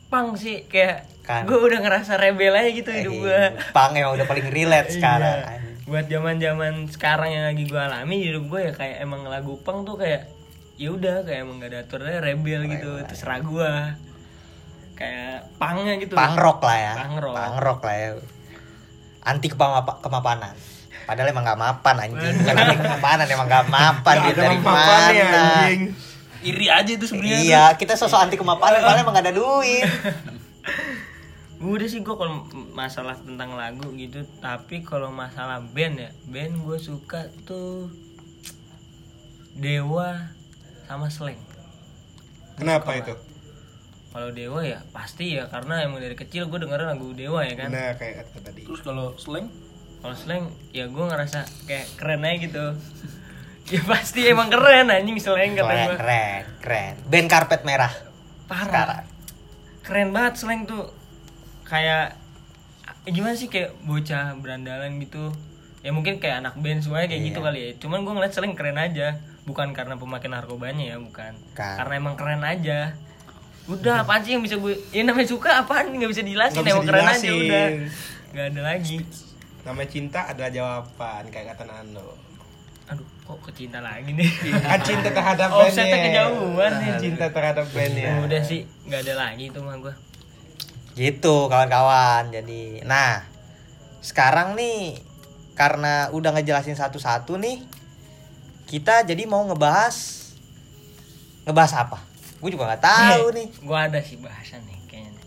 pang sih kayak Kan. gue udah ngerasa rebel aja gitu hidup Eh, gue Pang yang udah paling relate sekarang. Iya. buat zaman zaman sekarang yang lagi gue alami hidup gue ya kayak emang lagu pang tuh kayak ya udah kayak emang gak ada aturannya rebel gitu terserah gue kayak pangnya gitu. Pang rock lah ya. Punk rock. Rock lah ya. Anti kemapa- kemapanan padahal emang gak mapan anjing. Bukan anti kemapanan emang gak mapan. Dia dari mana? Iri aja itu sebenarnya. iya kita sosok anti kemapanan padahal emang gak ada duit. Udah sih gue kalau masalah tentang lagu gitu tapi kalau masalah band ya band gue suka tuh Dewa sama Slang kenapa itu? Kalau Dewa ya pasti ya karena emang dari kecil gue dengerin lagu Dewa ya kan. Nah kayak kata tadi. Terus kalau slang kalau Slang ya gue ngerasa kayak keren aja gitu. Ya pasti emang keren anjing Slang kata gue keren keren. Band karpet merah. Parah. Sekarang. Keren banget Slang tuh. Kayak gimana sih kayak bocah berandalan gitu. Ya mungkin kayak anak band semuanya kayak gitu Iya. kali ya. Cuman gue ngeliat Slang keren aja. Bukan karena pemakaian narkobanya ya bukan. Bukan. karena emang keren aja. Udah apaan sih yang bisa gue ya namanya suka apaan? Nggak bisa dijelasin emang keren aja udah. nggak ada lagi namanya cinta adalah jawaban kayak kata Nando. Aduh kok kecinta lagi nih? Kan cinta terhadap Offsetnya bandnya. kejauhan nih. cinta terhadap bandnya udah sih nggak ada lagi itu mah gue gitu kawan-kawan jadi nah sekarang nih karena udah ngejelasin satu-satu nih kita jadi mau ngebahas ngebahas apa? Gue juga nggak tahu nih. gue ada sih bahasan nih kayaknya. Nih.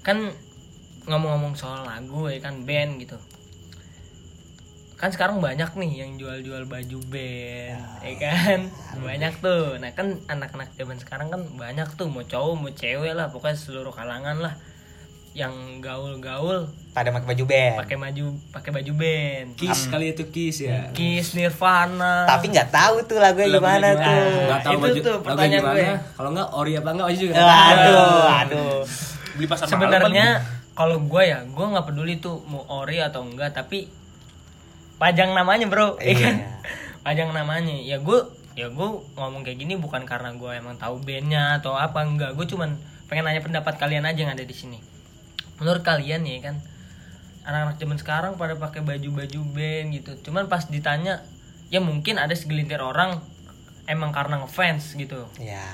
kan ngomong-ngomong soal lagu ya kan band gitu kan sekarang banyak nih yang jual-jual baju band ya. kan? Banyak tuh. Nah kan anak-anak zaman sekarang kan banyak tuh mau cowok mau cewek lah pokoknya seluruh kalangan lah yang gaul-gaul pada pakai baju band. Pakai baju pakai baju band. Kiss kali itu Kiss ya. Kiss Nirvana. Tapi nggak tahu tuh lagunya gimana gimana? tuh. Nggak tahu itu baju tuh lagu pertanyaan gue. Kalau enggak ori apa enggak aja juga. aduh aduh beli pasar malam sebenarnya kalau gue ya gue nggak peduli tuh mau ori atau enggak tapi pajang namanya bro. Ya Iya. kan pajang namanya. Ya gue ya gue ngomong kayak gini bukan karena gue emang tahu bandnya atau apa enggak. Gue cuman pengen nanya pendapat kalian aja yang ada di sini. Menurut kalian ya kan anak-anak zaman sekarang pada pakai baju-baju band gitu. Cuman pas ditanya ya mungkin ada segelintir orang emang karena ngefans gitu. Ya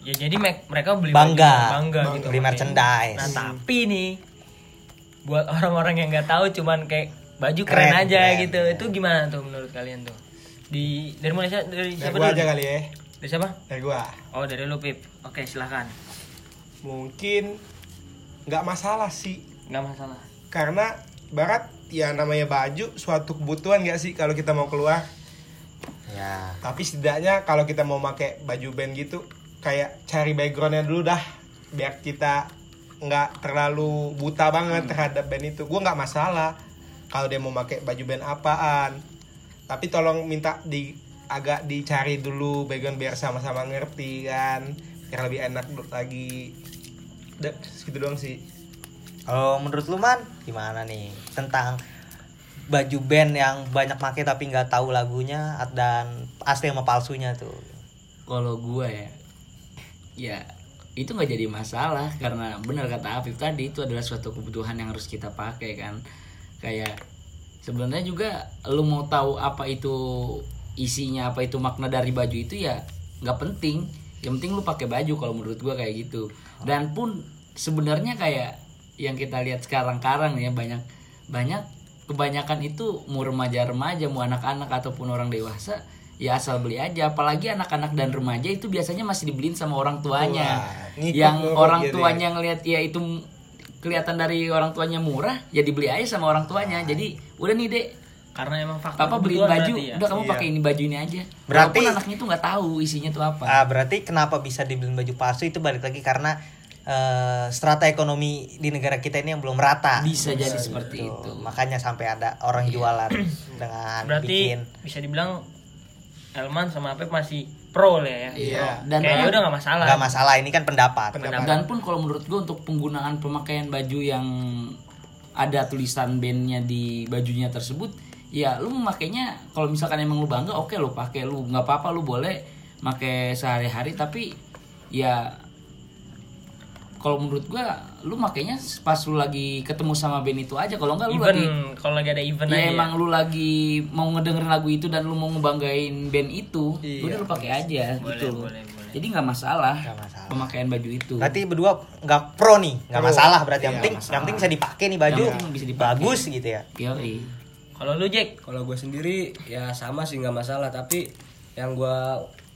ya jadi me- mereka beli Bangga. baju, bangga gitu Beli merchandise. nah tapi nih buat orang-orang yang nggak tahu cuman kayak baju keren, Keren, aja keren, gitu. keren. itu gimana tuh menurut kalian tuh? Di dari siapa? Dari Dari siapa gua dulu? aja kali ya. dari siapa? Dari gua. oh dari lu pip. Oke silahkan Mungkin nggak masalah sih. Nggak masalah. Karena barat ya namanya baju suatu kebutuhan nggak sih kalau kita mau keluar? Ya. Tapi setidaknya kalau kita mau pakai baju band gitu kayak cari backgroundnya dulu dah biar kita nggak terlalu buta banget terhadap band itu. Gue nggak masalah kalau dia mau pakai baju band apaan. Tapi tolong minta di agak dicari dulu background biar sama-sama ngerti kan. Biar lebih enak lagi. Udah segitu doang sih. Kalau menurut lu man gimana nih tentang baju band yang banyak make tapi nggak tahu lagunya dan asli sama palsunya tuh. kalau gua ya ya itu nggak jadi masalah karena benar kata Afif tadi itu adalah suatu kebutuhan yang harus kita pakai kan kayak sebenarnya juga lu mau tahu apa itu isinya apa itu makna dari baju itu ya nggak penting. Yang penting lu pakai baju kalau menurut gua kayak gitu. Dan pun sebenarnya kayak yang kita lihat sekarang-karang ya banyak banyak kebanyakan itu mau remaja-remaja mau anak-anak ataupun orang dewasa ya asal beli aja. Apalagi anak-anak dan remaja itu biasanya masih dibeliin sama orang tuanya. Wah, yang orang gitu tuanya ngelihat ya itu kelihatan dari orang tuanya murah ya dibeli aja sama orang tuanya. Jadi udah nih dek. Karena emang faktor papa beliin baju. ya? udah kamu Iya. pakai ini baju ini aja. Berarti- Walaupun anaknya tuh nggak tahu isinya tuh apa. Ah, berarti kenapa bisa dibeliin baju palsu? Itu balik lagi karena eh, strata ekonomi di negara kita ini yang belum rata. bisa jadi seperti Tuh, itu. Makanya sampai ada orang jualan dengan berarti bikin bisa dibilang Elman sama Apep masih pro lah ya Iya. dan kayaknya udah nggak masalah nggak masalah ini kan pendapat. Pendapat. dan pun kalau menurut gue untuk penggunaan pemakaian baju yang ada tulisan bandnya di bajunya tersebut ya lu memakainya kalau misalkan emang lu bangga oke lu pakai lu nggak apa-apa lu boleh pakai sehari-hari tapi ya kalau menurut gua lu makainya pas lu lagi ketemu sama band itu aja. Kalau enggak lu event lagi kalau lagi ada event ya aja emang lu lagi mau ngedengerin lagu itu dan lu mau ngebanggain band itu udah lu pakai aja Boleh, gitu. boleh, boleh. jadi nggak masalah, Nggak masalah. pemakaian baju itu. Berarti berdua nggak pro nih, nggak masalah berarti. Yang Iya, penting, yang penting bisa dipakai nih baju, Yang bisa dipakai. bagus gitu ya. Yoi. kalau lu Jack? Kalau gue sendiri ya sama sih nggak masalah. Tapi yang gue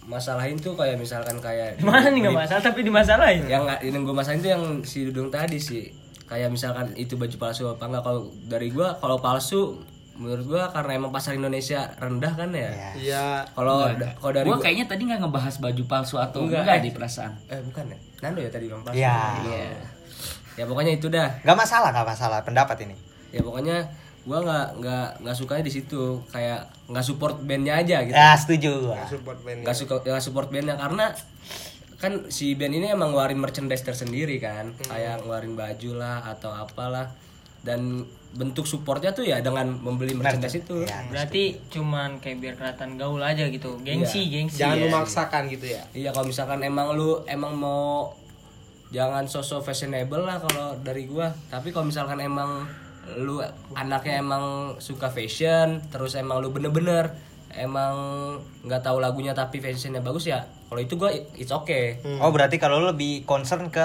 masalahin tuh kayak misalkan kayak mana nih nggak masalah tapi dimasalahin yang nggak- yang gue masalahin tuh yang si Dudung tadi sih kayak misalkan itu baju palsu apa enggak kalau dari gue kalau palsu menurut gue karena emang pasar Indonesia rendah kan ya Iya. Kalau kalau dari Gua gua- kayaknya tadi nggak ngebahas baju palsu atau Enggak, enggak, eh. di perasaan. eh bukan ya Nando ya tadi bilang palsu Iya. Iya. ya pokoknya itu dah Nggak masalah, nggak masalah pendapat ini. ya pokoknya gua nggak nggak nggak sukanya di situ. Kayak nggak support bandnya aja gitu. Ya setuju gua. Support band. nggak suka nggak support bandnya karena kan si band ini emang ngeluarin merchandise tersendiri kan. Kayak ngeluarin baju lah atau apalah. Dan bentuk supportnya tuh ya dengan membeli merchandise itu. Iya. berarti cuman kayak biar kelihatan gaul aja gitu. Gengsi gengsi. Jangan ya. memaksakan gitu ya. iya kalau misalkan emang lu emang mau jangan sosok fashionable lah kalau dari gua. Tapi kalau misalkan emang lu anaknya emang suka fashion terus emang lu bener-bener emang nggak tahu lagunya tapi fashionnya bagus ya kalau itu gua it's okay Oh berarti kalau lu lebih concern ke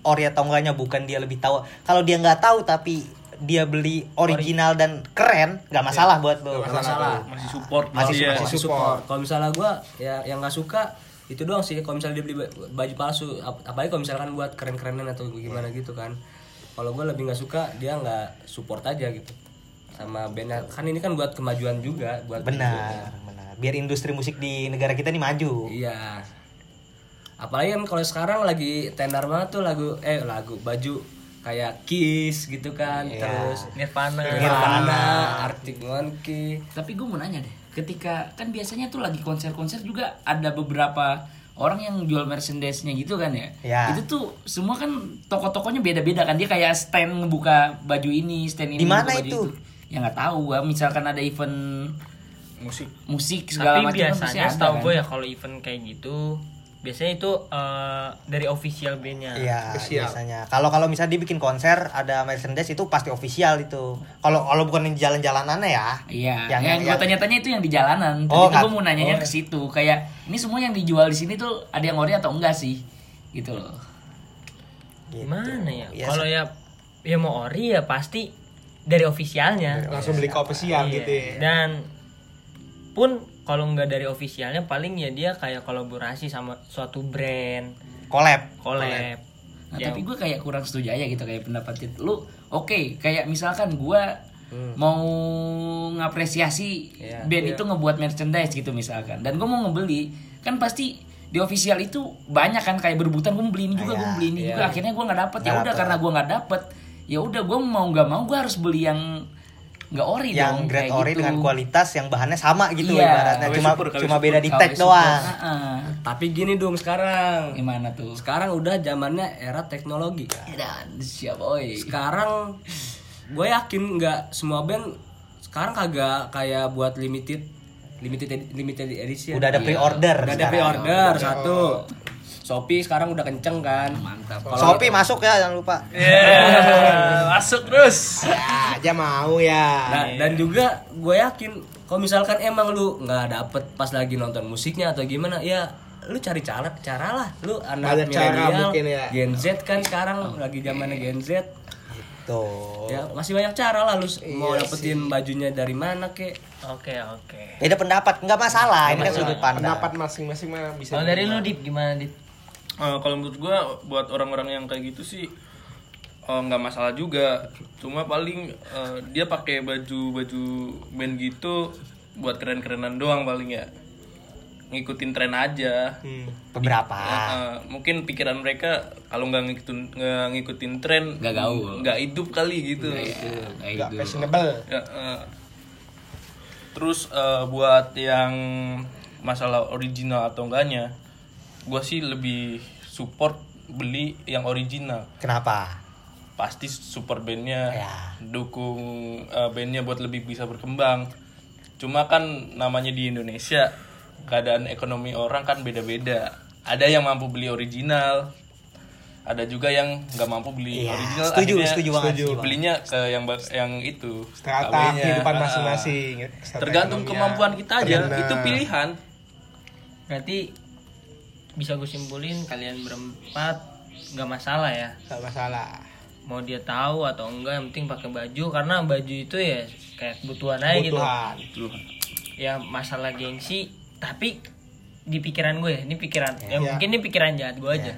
ori atau enggaknya bukan dia lebih tahu. Kalau dia nggak tahu tapi dia beli original dan keren, nggak masalah buat lu. nggak masalah masih support Masih masih support. Kalau misalnya gua ya yang nggak suka itu doang sih. Kalau misalnya dia beli ba- baju palsu, ap- apalagi kalau misalkan buat keren-kerenan atau gimana gitu kan. Kalau gua lebih nggak suka dia nggak support aja gitu sama bandnya. Kan ini kan buat kemajuan juga buat Benar, benar. Biar industri musik di negara kita ini maju. Iya. Apalagi kan kalau sekarang lagi tenar banget tuh lagu eh lagu baju kayak Kiss gitu kan Iya. terus Nirvana Nirvana, Arctic Monkey Tapi gue mau nanya deh, ketika kan biasanya tuh lagi konser-konser juga ada beberapa orang yang jual merchandise-nya gitu kan ya. Ya. Itu tuh semua kan toko-tokonya beda-beda kan. Dia kayak stand ngebuka baju ini, stand ini Di mana ngebuka baju itu? Ya nggak tahu gua. Misalkan ada event musik musik segala tapi macam kan pasti biasanya setahu kan. gue ya kalau event kayak gitu biasanya itu eh, dari official bandnya Iya, Official. biasanya. Kalau kalau misalnya dibikin konser ada merchandise itu pasti official itu. Kalau kalau bukan yang di jalan-jalanannya ya. Iya, Yang- yang, yang- gue tanya-tanya itu yang di jalanan. Oh, kan. gue mau nanyanya ke situ. Kayak ini semua yang dijual di sini tuh ada yang ori atau enggak sih? Gitu loh. Gitu. gimana ya Biasa. kalau ya ya mau ori ya pasti dari officialnya langsung beli ke official Iya. gitu ya dan pun kalau nggak dari officialnya paling ya dia kayak kolaborasi sama suatu brand collab. collab Nah, Ya, tapi gue kayak kurang setuju aja gitu kayak pendapat itu. Lu oke, kayak misalkan gue Hmm. mau ngapresiasi Iya. band itu ngebuat merchandise gitu misalkan. Dan gue mau ngebeli, kan pasti di official itu banyak kan kayak berebutan gue mau beli ini juga, gue mau beli ini juga. Akhirnya gue nggak dapet. Ya udah karena gue nggak dapet, ya udah gue mau nggak mau gue harus beli yang nggak ori yang dong. grade ori gitu. dengan kualitas yang bahannya sama gitu Iya. ibaratnya cuma Super, cuma Super. beda di tag doang. Heeh. tapi gini dong sekarang Gimana tuh? sekarang udah zamannya era teknologi Dan siap boy. sekarang gue yakin nggak semua band sekarang kagak kayak buat limited limited limited edition Udah ada Iya. pre-order. udah ada pre-order satu Shopee sekarang udah kenceng kan. Mantap. Shopee masuk ya jangan lupa. Yeah, masuk terus. Ya aja mau ya. Nah, dan juga gue yakin kalau misalkan emang lu nggak dapet pas lagi nonton musiknya atau gimana ya lu cari cara cara lah. Lu anak milenial mungkin ya. Gen Z kan sekarang lagi zamannya Gen Z. Tuh. ya masih banyak cara lah lu mau Iya dapetin bajunya dari mana kek oke oke. Beda pendapat nggak masalah, ini kan sudut pandang. pendapat masing-masing mah bisa kalau dari lu dip gimana dip Eh, kalau menurut gua buat orang-orang yang kayak gitu sih eh, nggak masalah juga cuma paling eh, dia pakai baju baju band gitu buat keren-kerenan doang paling ya ngikutin tren aja Hmm. Beberapa. Ya, eh, mungkin pikiran mereka kalau nggak ngikutin nggak ngikutin tren Nggak gaul. nggak hidup kali gitu Nggak fashionable Ya, eh. terus eh, buat yang masalah original atau enggaknya gua sih lebih support beli yang original. Kenapa? pasti support bandnya Ya. dukung eh, bandnya buat lebih bisa berkembang. Cuma kan namanya di Indonesia keadaan ekonomi orang kan beda-beda. Ada yang mampu beli original ada juga yang nggak mampu beli Iya, original. Setuju, akhirnya setuju banget sih, Bang. belinya ke yang yang itu. Strata kehidupan masing-masing strata tergantung ekonominya. kemampuan kita aja. Benar. itu pilihan. Berarti bisa gue simpulin kalian berempat nggak masalah ya? Nggak masalah. Mau dia tahu atau enggak yang penting pakai baju karena baju itu ya kayak kebutuhan aja gitu. Kebutuhan. Ya masalah gengsi tapi di pikiran gue ya ini pikiran ya, Ya. mungkin ini pikiran jahat gue aja.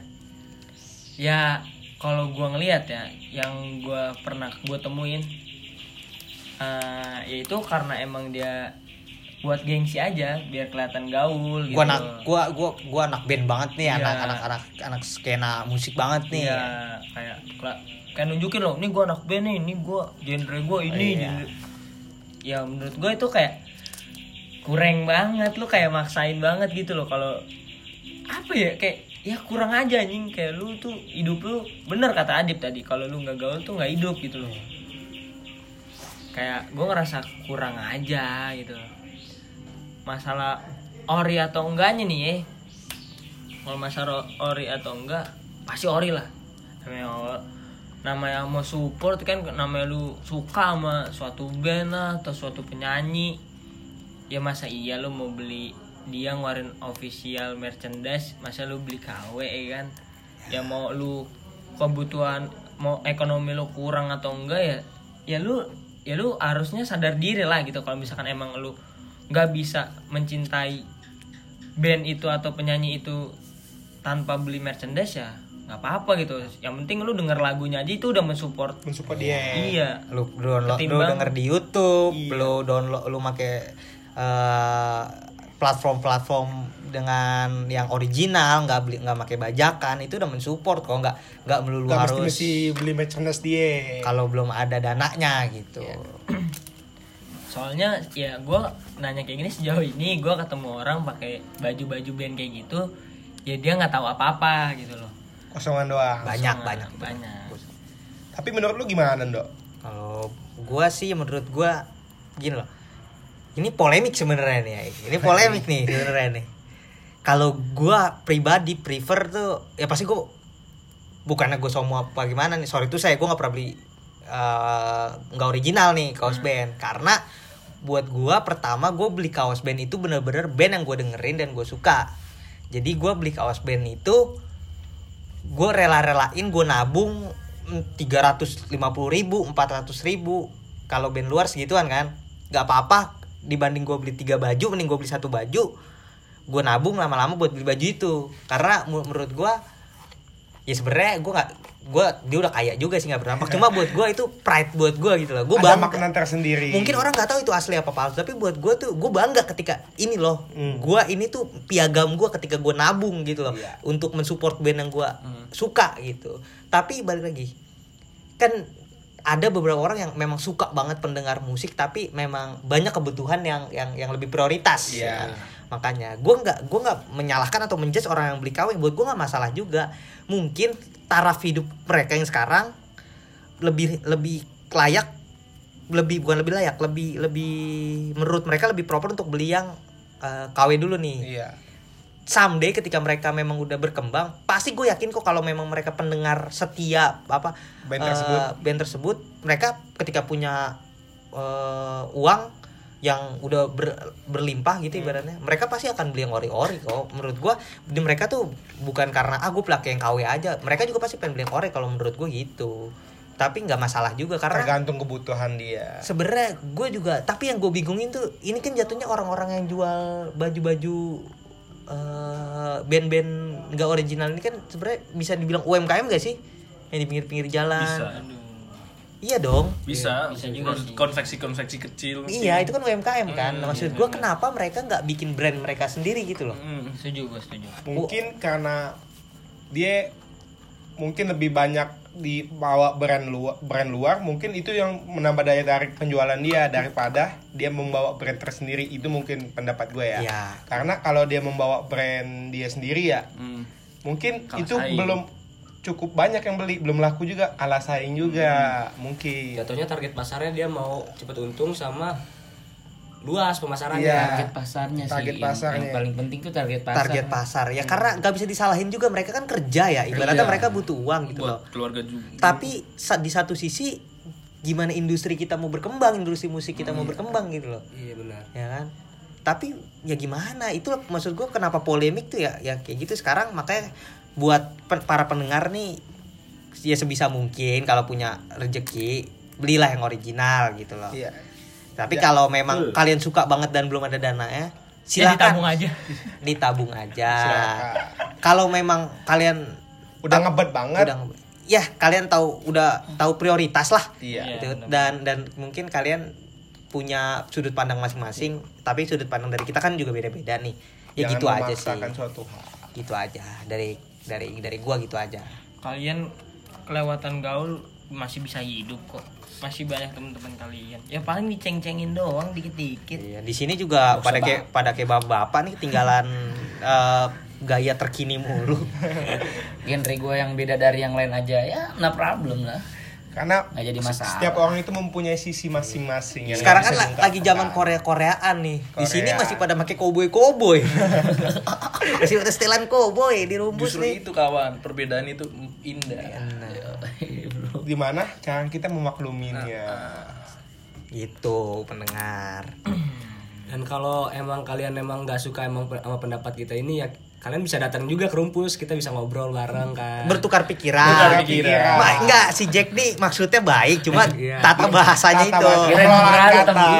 Ya. Kalau gue ngelihat ya yang gue pernah gue temuin eh yaitu karena emang dia buat gengsi aja biar kelihatan gaul gitu Gua anak gua gua gua anak band banget nih, Iya. anak anak anak anak skena musik banget nih. Iya, kayak kayak nunjukin loh, ini gue anak band nih, ini gue genre gue ini. Iya. genre- Ya menurut gue itu kayak kurang banget, lu kayak maksain banget gitu loh kalau apa ya kayak ya kurang aja anjing kayak lu tuh hidup lu bener kata Adip tadi kalau lu nggak gaul tuh nggak hidup gitu loh kayak gue ngerasa kurang aja gitu masalah ori atau enggaknya nih ya kalau masalah ori atau enggak pasti ori lah. Namanya namanya mau support kan namanya lu suka sama suatu band lah atau suatu penyanyi. Ya masa iya lu mau beli dia ngeluarin official merchandise masa lu beli KW ya kan? Ya mau lu kebutuhan mau ekonomi lu kurang atau enggak ya ya lu ya lu harusnya sadar diri lah gitu. Kalau misalkan emang lu nggak bisa mencintai band itu atau penyanyi itu tanpa beli merchandise ya nggak apa-apa gitu. Yang penting lu denger lagunya aja itu udah mensupport. Mensupport dia. Iya. Lu download lu denger di YouTube, Iya. lu download lu make eh, platform-platform dengan yang original nggak beli nggak pakai bajakan itu udah mensupport kok nggak nggak melulu Gak mesti harus mesti beli merchandise dia. kalau belum ada dananya gitu soalnya ya gue nanya kayak gini sejauh ini gue ketemu orang pakai baju-baju band kayak gitu ya dia nggak tahu apa-apa gitu loh Kosongan doang. banyak Kosongan, banyak banyak Tapi menurut lu gimana, Dok? kalau gua sih menurut gua gini loh ini polemik sebenarnya nih ya. ini polemik nih sebenarnya nih kalau gua pribadi prefer tuh ya pasti gua bukannya gue sombong apa gimana nih sorry itu saya gua nggak pernah beli eh, nggak original nih kaos band. Karena buat gua pertama gue beli kaos band itu bener-bener band yang gue dengerin dan gue suka. Jadi gua beli kaos band itu gue rela-relain gue nabung tiga ratus lima puluh ribu empat ratus ribu. Kalau band luar segituan kan nggak apa-apa. Dibanding gue beli tiga baju mending gue beli satu baju gue nabung lama-lama buat beli baju itu. Karena menurut gue ya sebenarnya gue nggak gue dia udah kaya juga sih nggak berdampak cuma buat gue itu pride buat gue gitu loh gue bangga makna tersendiri. mungkin orang nggak tahu itu asli apa palsu tapi buat gue tuh gue bangga ketika ini loh Hmm. gue ini tuh piagam gue ketika gue nabung gitu loh Iya. untuk mensupport band yang gue suka gitu tapi balik lagi kan ada beberapa orang yang memang suka banget pendengar musik tapi memang banyak kebutuhan yang yang yang lebih prioritas Iya. ya kan? Makanya gue nggak gue nggak menyalahkan atau menjudge orang yang beli KW buat gue nggak masalah juga mungkin taraf hidup mereka yang sekarang lebih lebih layak lebih bukan lebih layak lebih lebih menurut mereka lebih proper untuk beli yang eh, KW dulu nih Iya. someday ketika mereka memang udah berkembang pasti gue yakin kok kalau memang mereka pendengar setia apa Band tersebut. band tersebut mereka ketika punya eh, uang yang udah ber- berlimpah gitu ibaratnya. Mereka pasti akan beli yang ori-ori kok. Menurut gue di mereka tuh bukan karena ah gue pakai yang KW aja. Mereka juga pasti pengen beli yang ori kalau menurut gue gitu. Tapi nggak masalah juga karena Tergantung kebutuhan dia. sebenarnya gue juga tapi yang gue bingungin tuh ini kan jatuhnya orang-orang yang jual baju-baju eh, band-band nggak original ini kan sebenarnya bisa dibilang UMKM gak sih? Yang di pinggir-pinggir jalan. Bisa. Iya dong Bisa, Bisa juga konveksi-konveksi kecil. iya itu kan UMKM kan Hmm, maksud gue kenapa mereka nggak bikin brand mereka sendiri gitu loh Hmm. setuju gue setuju Mungkin karena dia mungkin lebih banyak dibawa brand luar brand luar mungkin itu yang menambah daya tarik penjualan dia daripada dia membawa brand tersendiri itu mungkin pendapat gue ya Iya. karena kalau dia membawa brand dia sendiri ya Hmm. mungkin Kalah itu saing. belum cukup banyak yang beli. Belum laku juga kalah saing juga mungkin. Jatuhnya target pasarnya dia mau cepet untung sama luas pemasarannya. Iya. target pasarnya sih Target yang- pasarnya. yang paling penting tuh target pasar. Target pasar ya. Karena nggak bisa disalahin juga mereka kan kerja ya. Ibaratnya Iya. mereka butuh uang gitu loh. Buat keluarga juga. tapi sa- di satu sisi gimana industri kita mau berkembang industri musik kita mau berkembang gitu loh. Iya benar. ya kan? Tapi ya gimana? Itu maksud gue kenapa polemik tuh ya ya kayak gitu sekarang. Makanya buat para pendengar nih ya sebisa mungkin kalau punya rezeki belilah yang original gitu loh. Iya. Tapi kalau memang kalian suka banget dan belum ada dana ya ya ditabung silakan aja. Ditabung aja. Silakan. kalau memang kalian udah ngebet banget. udah ya kalian tahu udah tahu prioritas lah. Iya. Iya, gitu. benar. dan dan mungkin kalian punya sudut pandang masing-masing tapi sudut pandang dari kita kan juga beda-beda nih. Ya Jangan gitu aja sih. suatu hal. Gitu aja. Dari dari dari gua gitu aja. Kalian kelewatan gaul masih bisa hidup kok. Masih banyak teman-teman kalian. Ya paling diceng-cengin doang dikit-dikit. Iya, di sini juga pada kayak pada kayak bapak-bapak nih ketinggalan eh, gaya terkini mulu. Genre gue yang beda dari yang lain aja. Ya no problem lah karena Nggak jadi masalah. setiap orang itu mempunyai sisi masing-masing yang sekarang kan lagi zaman. Korea-Koreaan nih. Di sini Korea. masih pada pakai koboi-koboi masih pada setelan koboi di rumpus Justru nih. itu kawan, perbedaan itu indah. di mana? Cara kita memakluminya gitu pendengar. Dan kalau emang kalian emang nggak suka emang sama pendapat kita ini ya kalian bisa datang juga ke rumpus kita bisa ngobrol bareng kan. bertukar pikiran. Bertukar pikiran. Ma- enggak si Jack nih maksudnya baik, cuma Iya. tata bahasanya Tata itu. bahasa. Juga.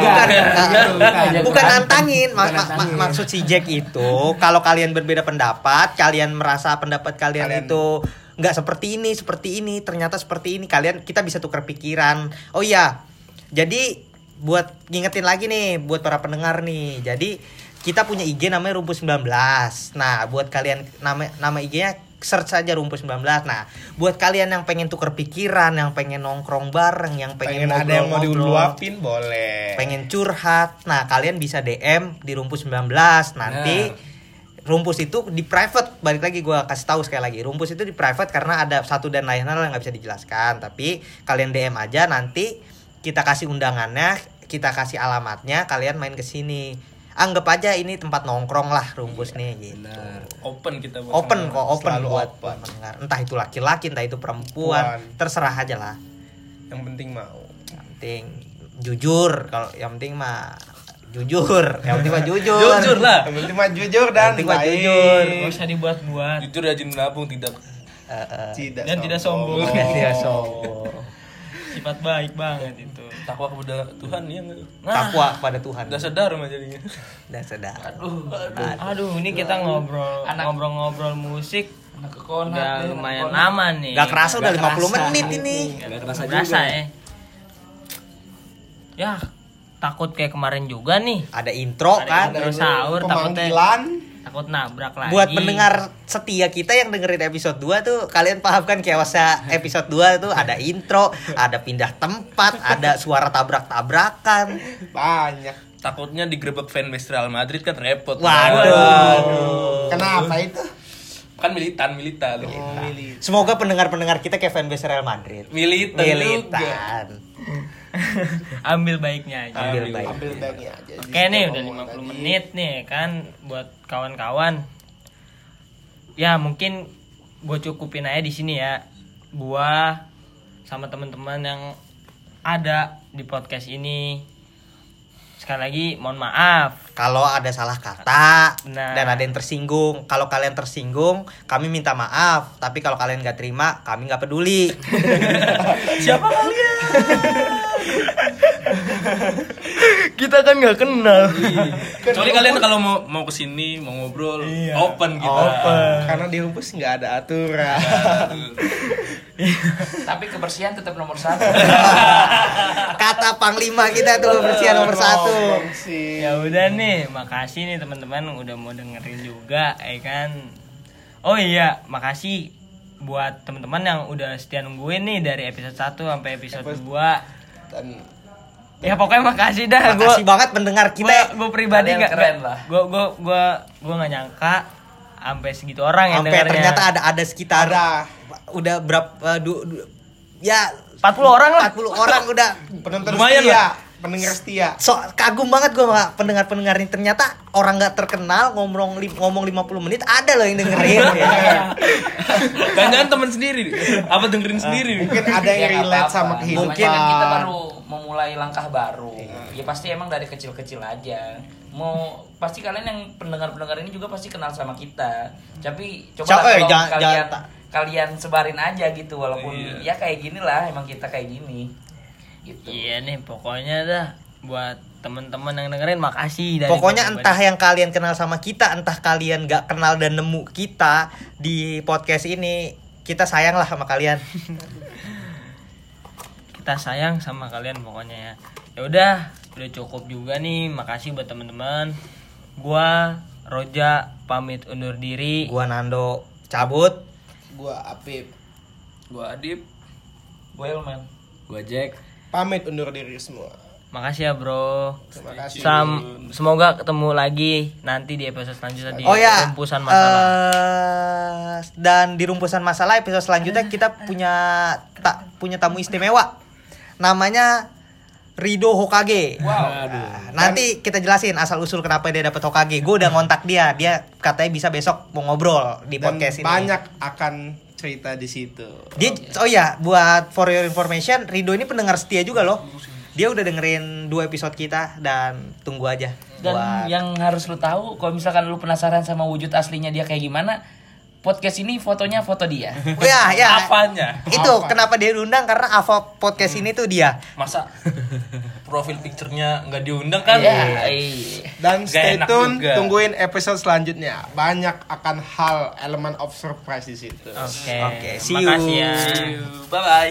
Bukan, Iya, bukan. bukan nantangin. Ma- ma- maksud si Jack itu kalau kalian berbeda pendapat, kalian merasa pendapat kalian, Kalian- itu enggak seperti ini, seperti ini, ternyata seperti ini, kalian kita bisa tukar pikiran. Oh iya. Jadi buat ngingetin lagi nih buat para pendengar nih. Jadi kita punya IG namanya Rumpus 19. Nah, buat kalian nama nama IG-nya search saja Rumpus 19. Nah, buat kalian yang pengen tuker pikiran, yang pengen nongkrong bareng, yang pengen, pengen ada yang mau diluapin boleh pengen curhat. Nah, kalian bisa DM di Rumpus 19. Nanti Rumpus itu di private balik lagi gua kasih tahu sekali lagi Rumpus itu di private karena ada satu dan lain hal yang nggak bisa dijelaskan tapi kalian DM aja nanti kita kasih undangannya kita kasih alamatnya kalian main ke sini anggap aja ini tempat nongkrong lah Rumpus nih gitu Open kita buat open kok open Selalu buat open. pendengar entah itu laki-laki entah itu perempuan Puan. terserah aja lah yang penting mau yang penting jujur kalau yang penting mah jujur yang penting mah jujur Jujur lah. yang penting mah jujur dan Yang penting mah jujur. Gak usah dibuat-buat Jujur rajin menabung tidak Eh, eh. tidak Dan tidak sombong. Tidak sombong. Sifat baik banget itu. Takwa kepada Tuhan ya nggak? takwa pada Tuhan. Udah sadar mah jadinya. dan sedar. Aduh ini kita ngobrol Ngobrol-ngobrol musik. Anak kekonat Udah deh, lumayan anak lama nih. Gak kerasa udah 50 kerasa. menit ini. Nggak kerasa Berasa juga. ya Ya takut kayak kemarin juga nih. Ada intro kan? Terus sahur takutnya Takut nabrak lagi. Buat pendengar setia kita yang dengerin episode 2 tuh kalian pahamkan chaosnya episode 2 tuh ada intro ada pindah tempat ada suara tabrak-tabrakan. Banyak. Takutnya digerebek fanbase Real Madrid kan repot. waduh. Kenapa itu? Kan militan, militan. Oh, milih semoga pendengar-pendengar kita kayak fanbase Real Madrid. Militan, juga. Ambil baiknya aja ambil Ambil. baik ambil baiknya aja Oke nih udah 50 menit nih kan buat kawan-kawan. Ya mungkin gue cukupin aja di sini ya. Gua sama teman-teman yang ada di podcast ini. Sekali lagi mohon maaf. kalau ada salah kata Nah. dan ada yang tersinggung kalau kalian tersinggung kami minta maaf tapi kalau kalian nggak terima kami nggak peduli Siapa kalian? Kita kan nggak kenal. Kecuali kalian kalau mau mau ke sini mau ngobrol open kita. karena di rumpus nggak ada aturan. Tapi kebersihan tetap nomor satu. kata panglima kita tuh bersihan nomor satu. Ngomong sih. Ya udah nih, makasih nih teman-teman udah mau dengerin juga, ya kan. Oh iya, makasih buat teman-teman yang udah setia nungguin nih dari episode 1 sampai episode 2 dan Ya pokoknya makasih dah gua makasih banget pendengar kita gua, gua pribadi nggak keren lah. Gua gua gua gua nggak nyangka sampai segitu orang yang sampai dengarnya. ternyata ada ada sekitar ada udah berapa du- du- ya 40 orang lah. 40 orang udah penonton Lumayan lah. Pendengar setia so kagum banget gue sama pendengar-pendengar ini ternyata orang nggak terkenal ngomong li- ngomong 50 menit ada loh yang dengerin ya. Jangan-jangan temen sendiri. Apa dengerin sendiri? mungkin ada yang Ya, relate apa-apa. sama kehidupan Mungkin kan kita baru memulai langkah baru. Ya pasti emang dari kecil-kecil aja. Mau pasti kalian yang pendengar-pendengar ini juga pasti kenal sama kita. Tapi coba eh, kalau jangan- kalian jangan- kalian sebarin aja gitu walaupun Iya. ya kayak gini lah emang kita kayak gini. Gitu. Iya nih, pokoknya dah buat teman-teman yang dengerin makasih dari pokoknya gua entah yang kalian kenal sama kita entah kalian nggak kenal dan nemu kita di podcast ini kita sayang lah sama kalian kita sayang sama kalian pokoknya ya ya udah udah cukup juga nih makasih buat teman-teman gua Roja pamit undur diri gua Nando cabut gua Apip Gua Adip. Gue Elman. Gua Jack. Pamit undur diri semua. Makasih ya bro. Terima kasih. Sam semoga ketemu lagi nanti di episode selanjutnya di oh ya rumpusan masalah. eh, dan di rumpusan masalah episode selanjutnya kita punya tak punya tamu istimewa. Namanya Rido Hokage. Nah, nanti kita jelasin asal usul kenapa dia dapat Hokage. Gue udah ngontak dia. Dia katanya bisa besok mau ngobrol di dan podcast ini. banyak akan cerita di situ Dia oh ya, buat for your information, Rido ini pendengar setia juga loh. Dia udah dengerin dua episode kita dan tunggu aja. Dan buat yang harus lu tahu kalau misalkan lu penasaran sama wujud aslinya dia kayak gimana, podcast ini fotonya foto dia. Ya, ya. Apanya? Itu kenapa dia diundang karena Ava podcast ini tuh dia. Masa profil picture-nya nggak diundang kan? Iya, iya. dan Gak stay tune juga. tungguin episode selanjutnya banyak akan hal elemen of surprise di situ oke Oke, see you. makasih ya See you. Bye bye.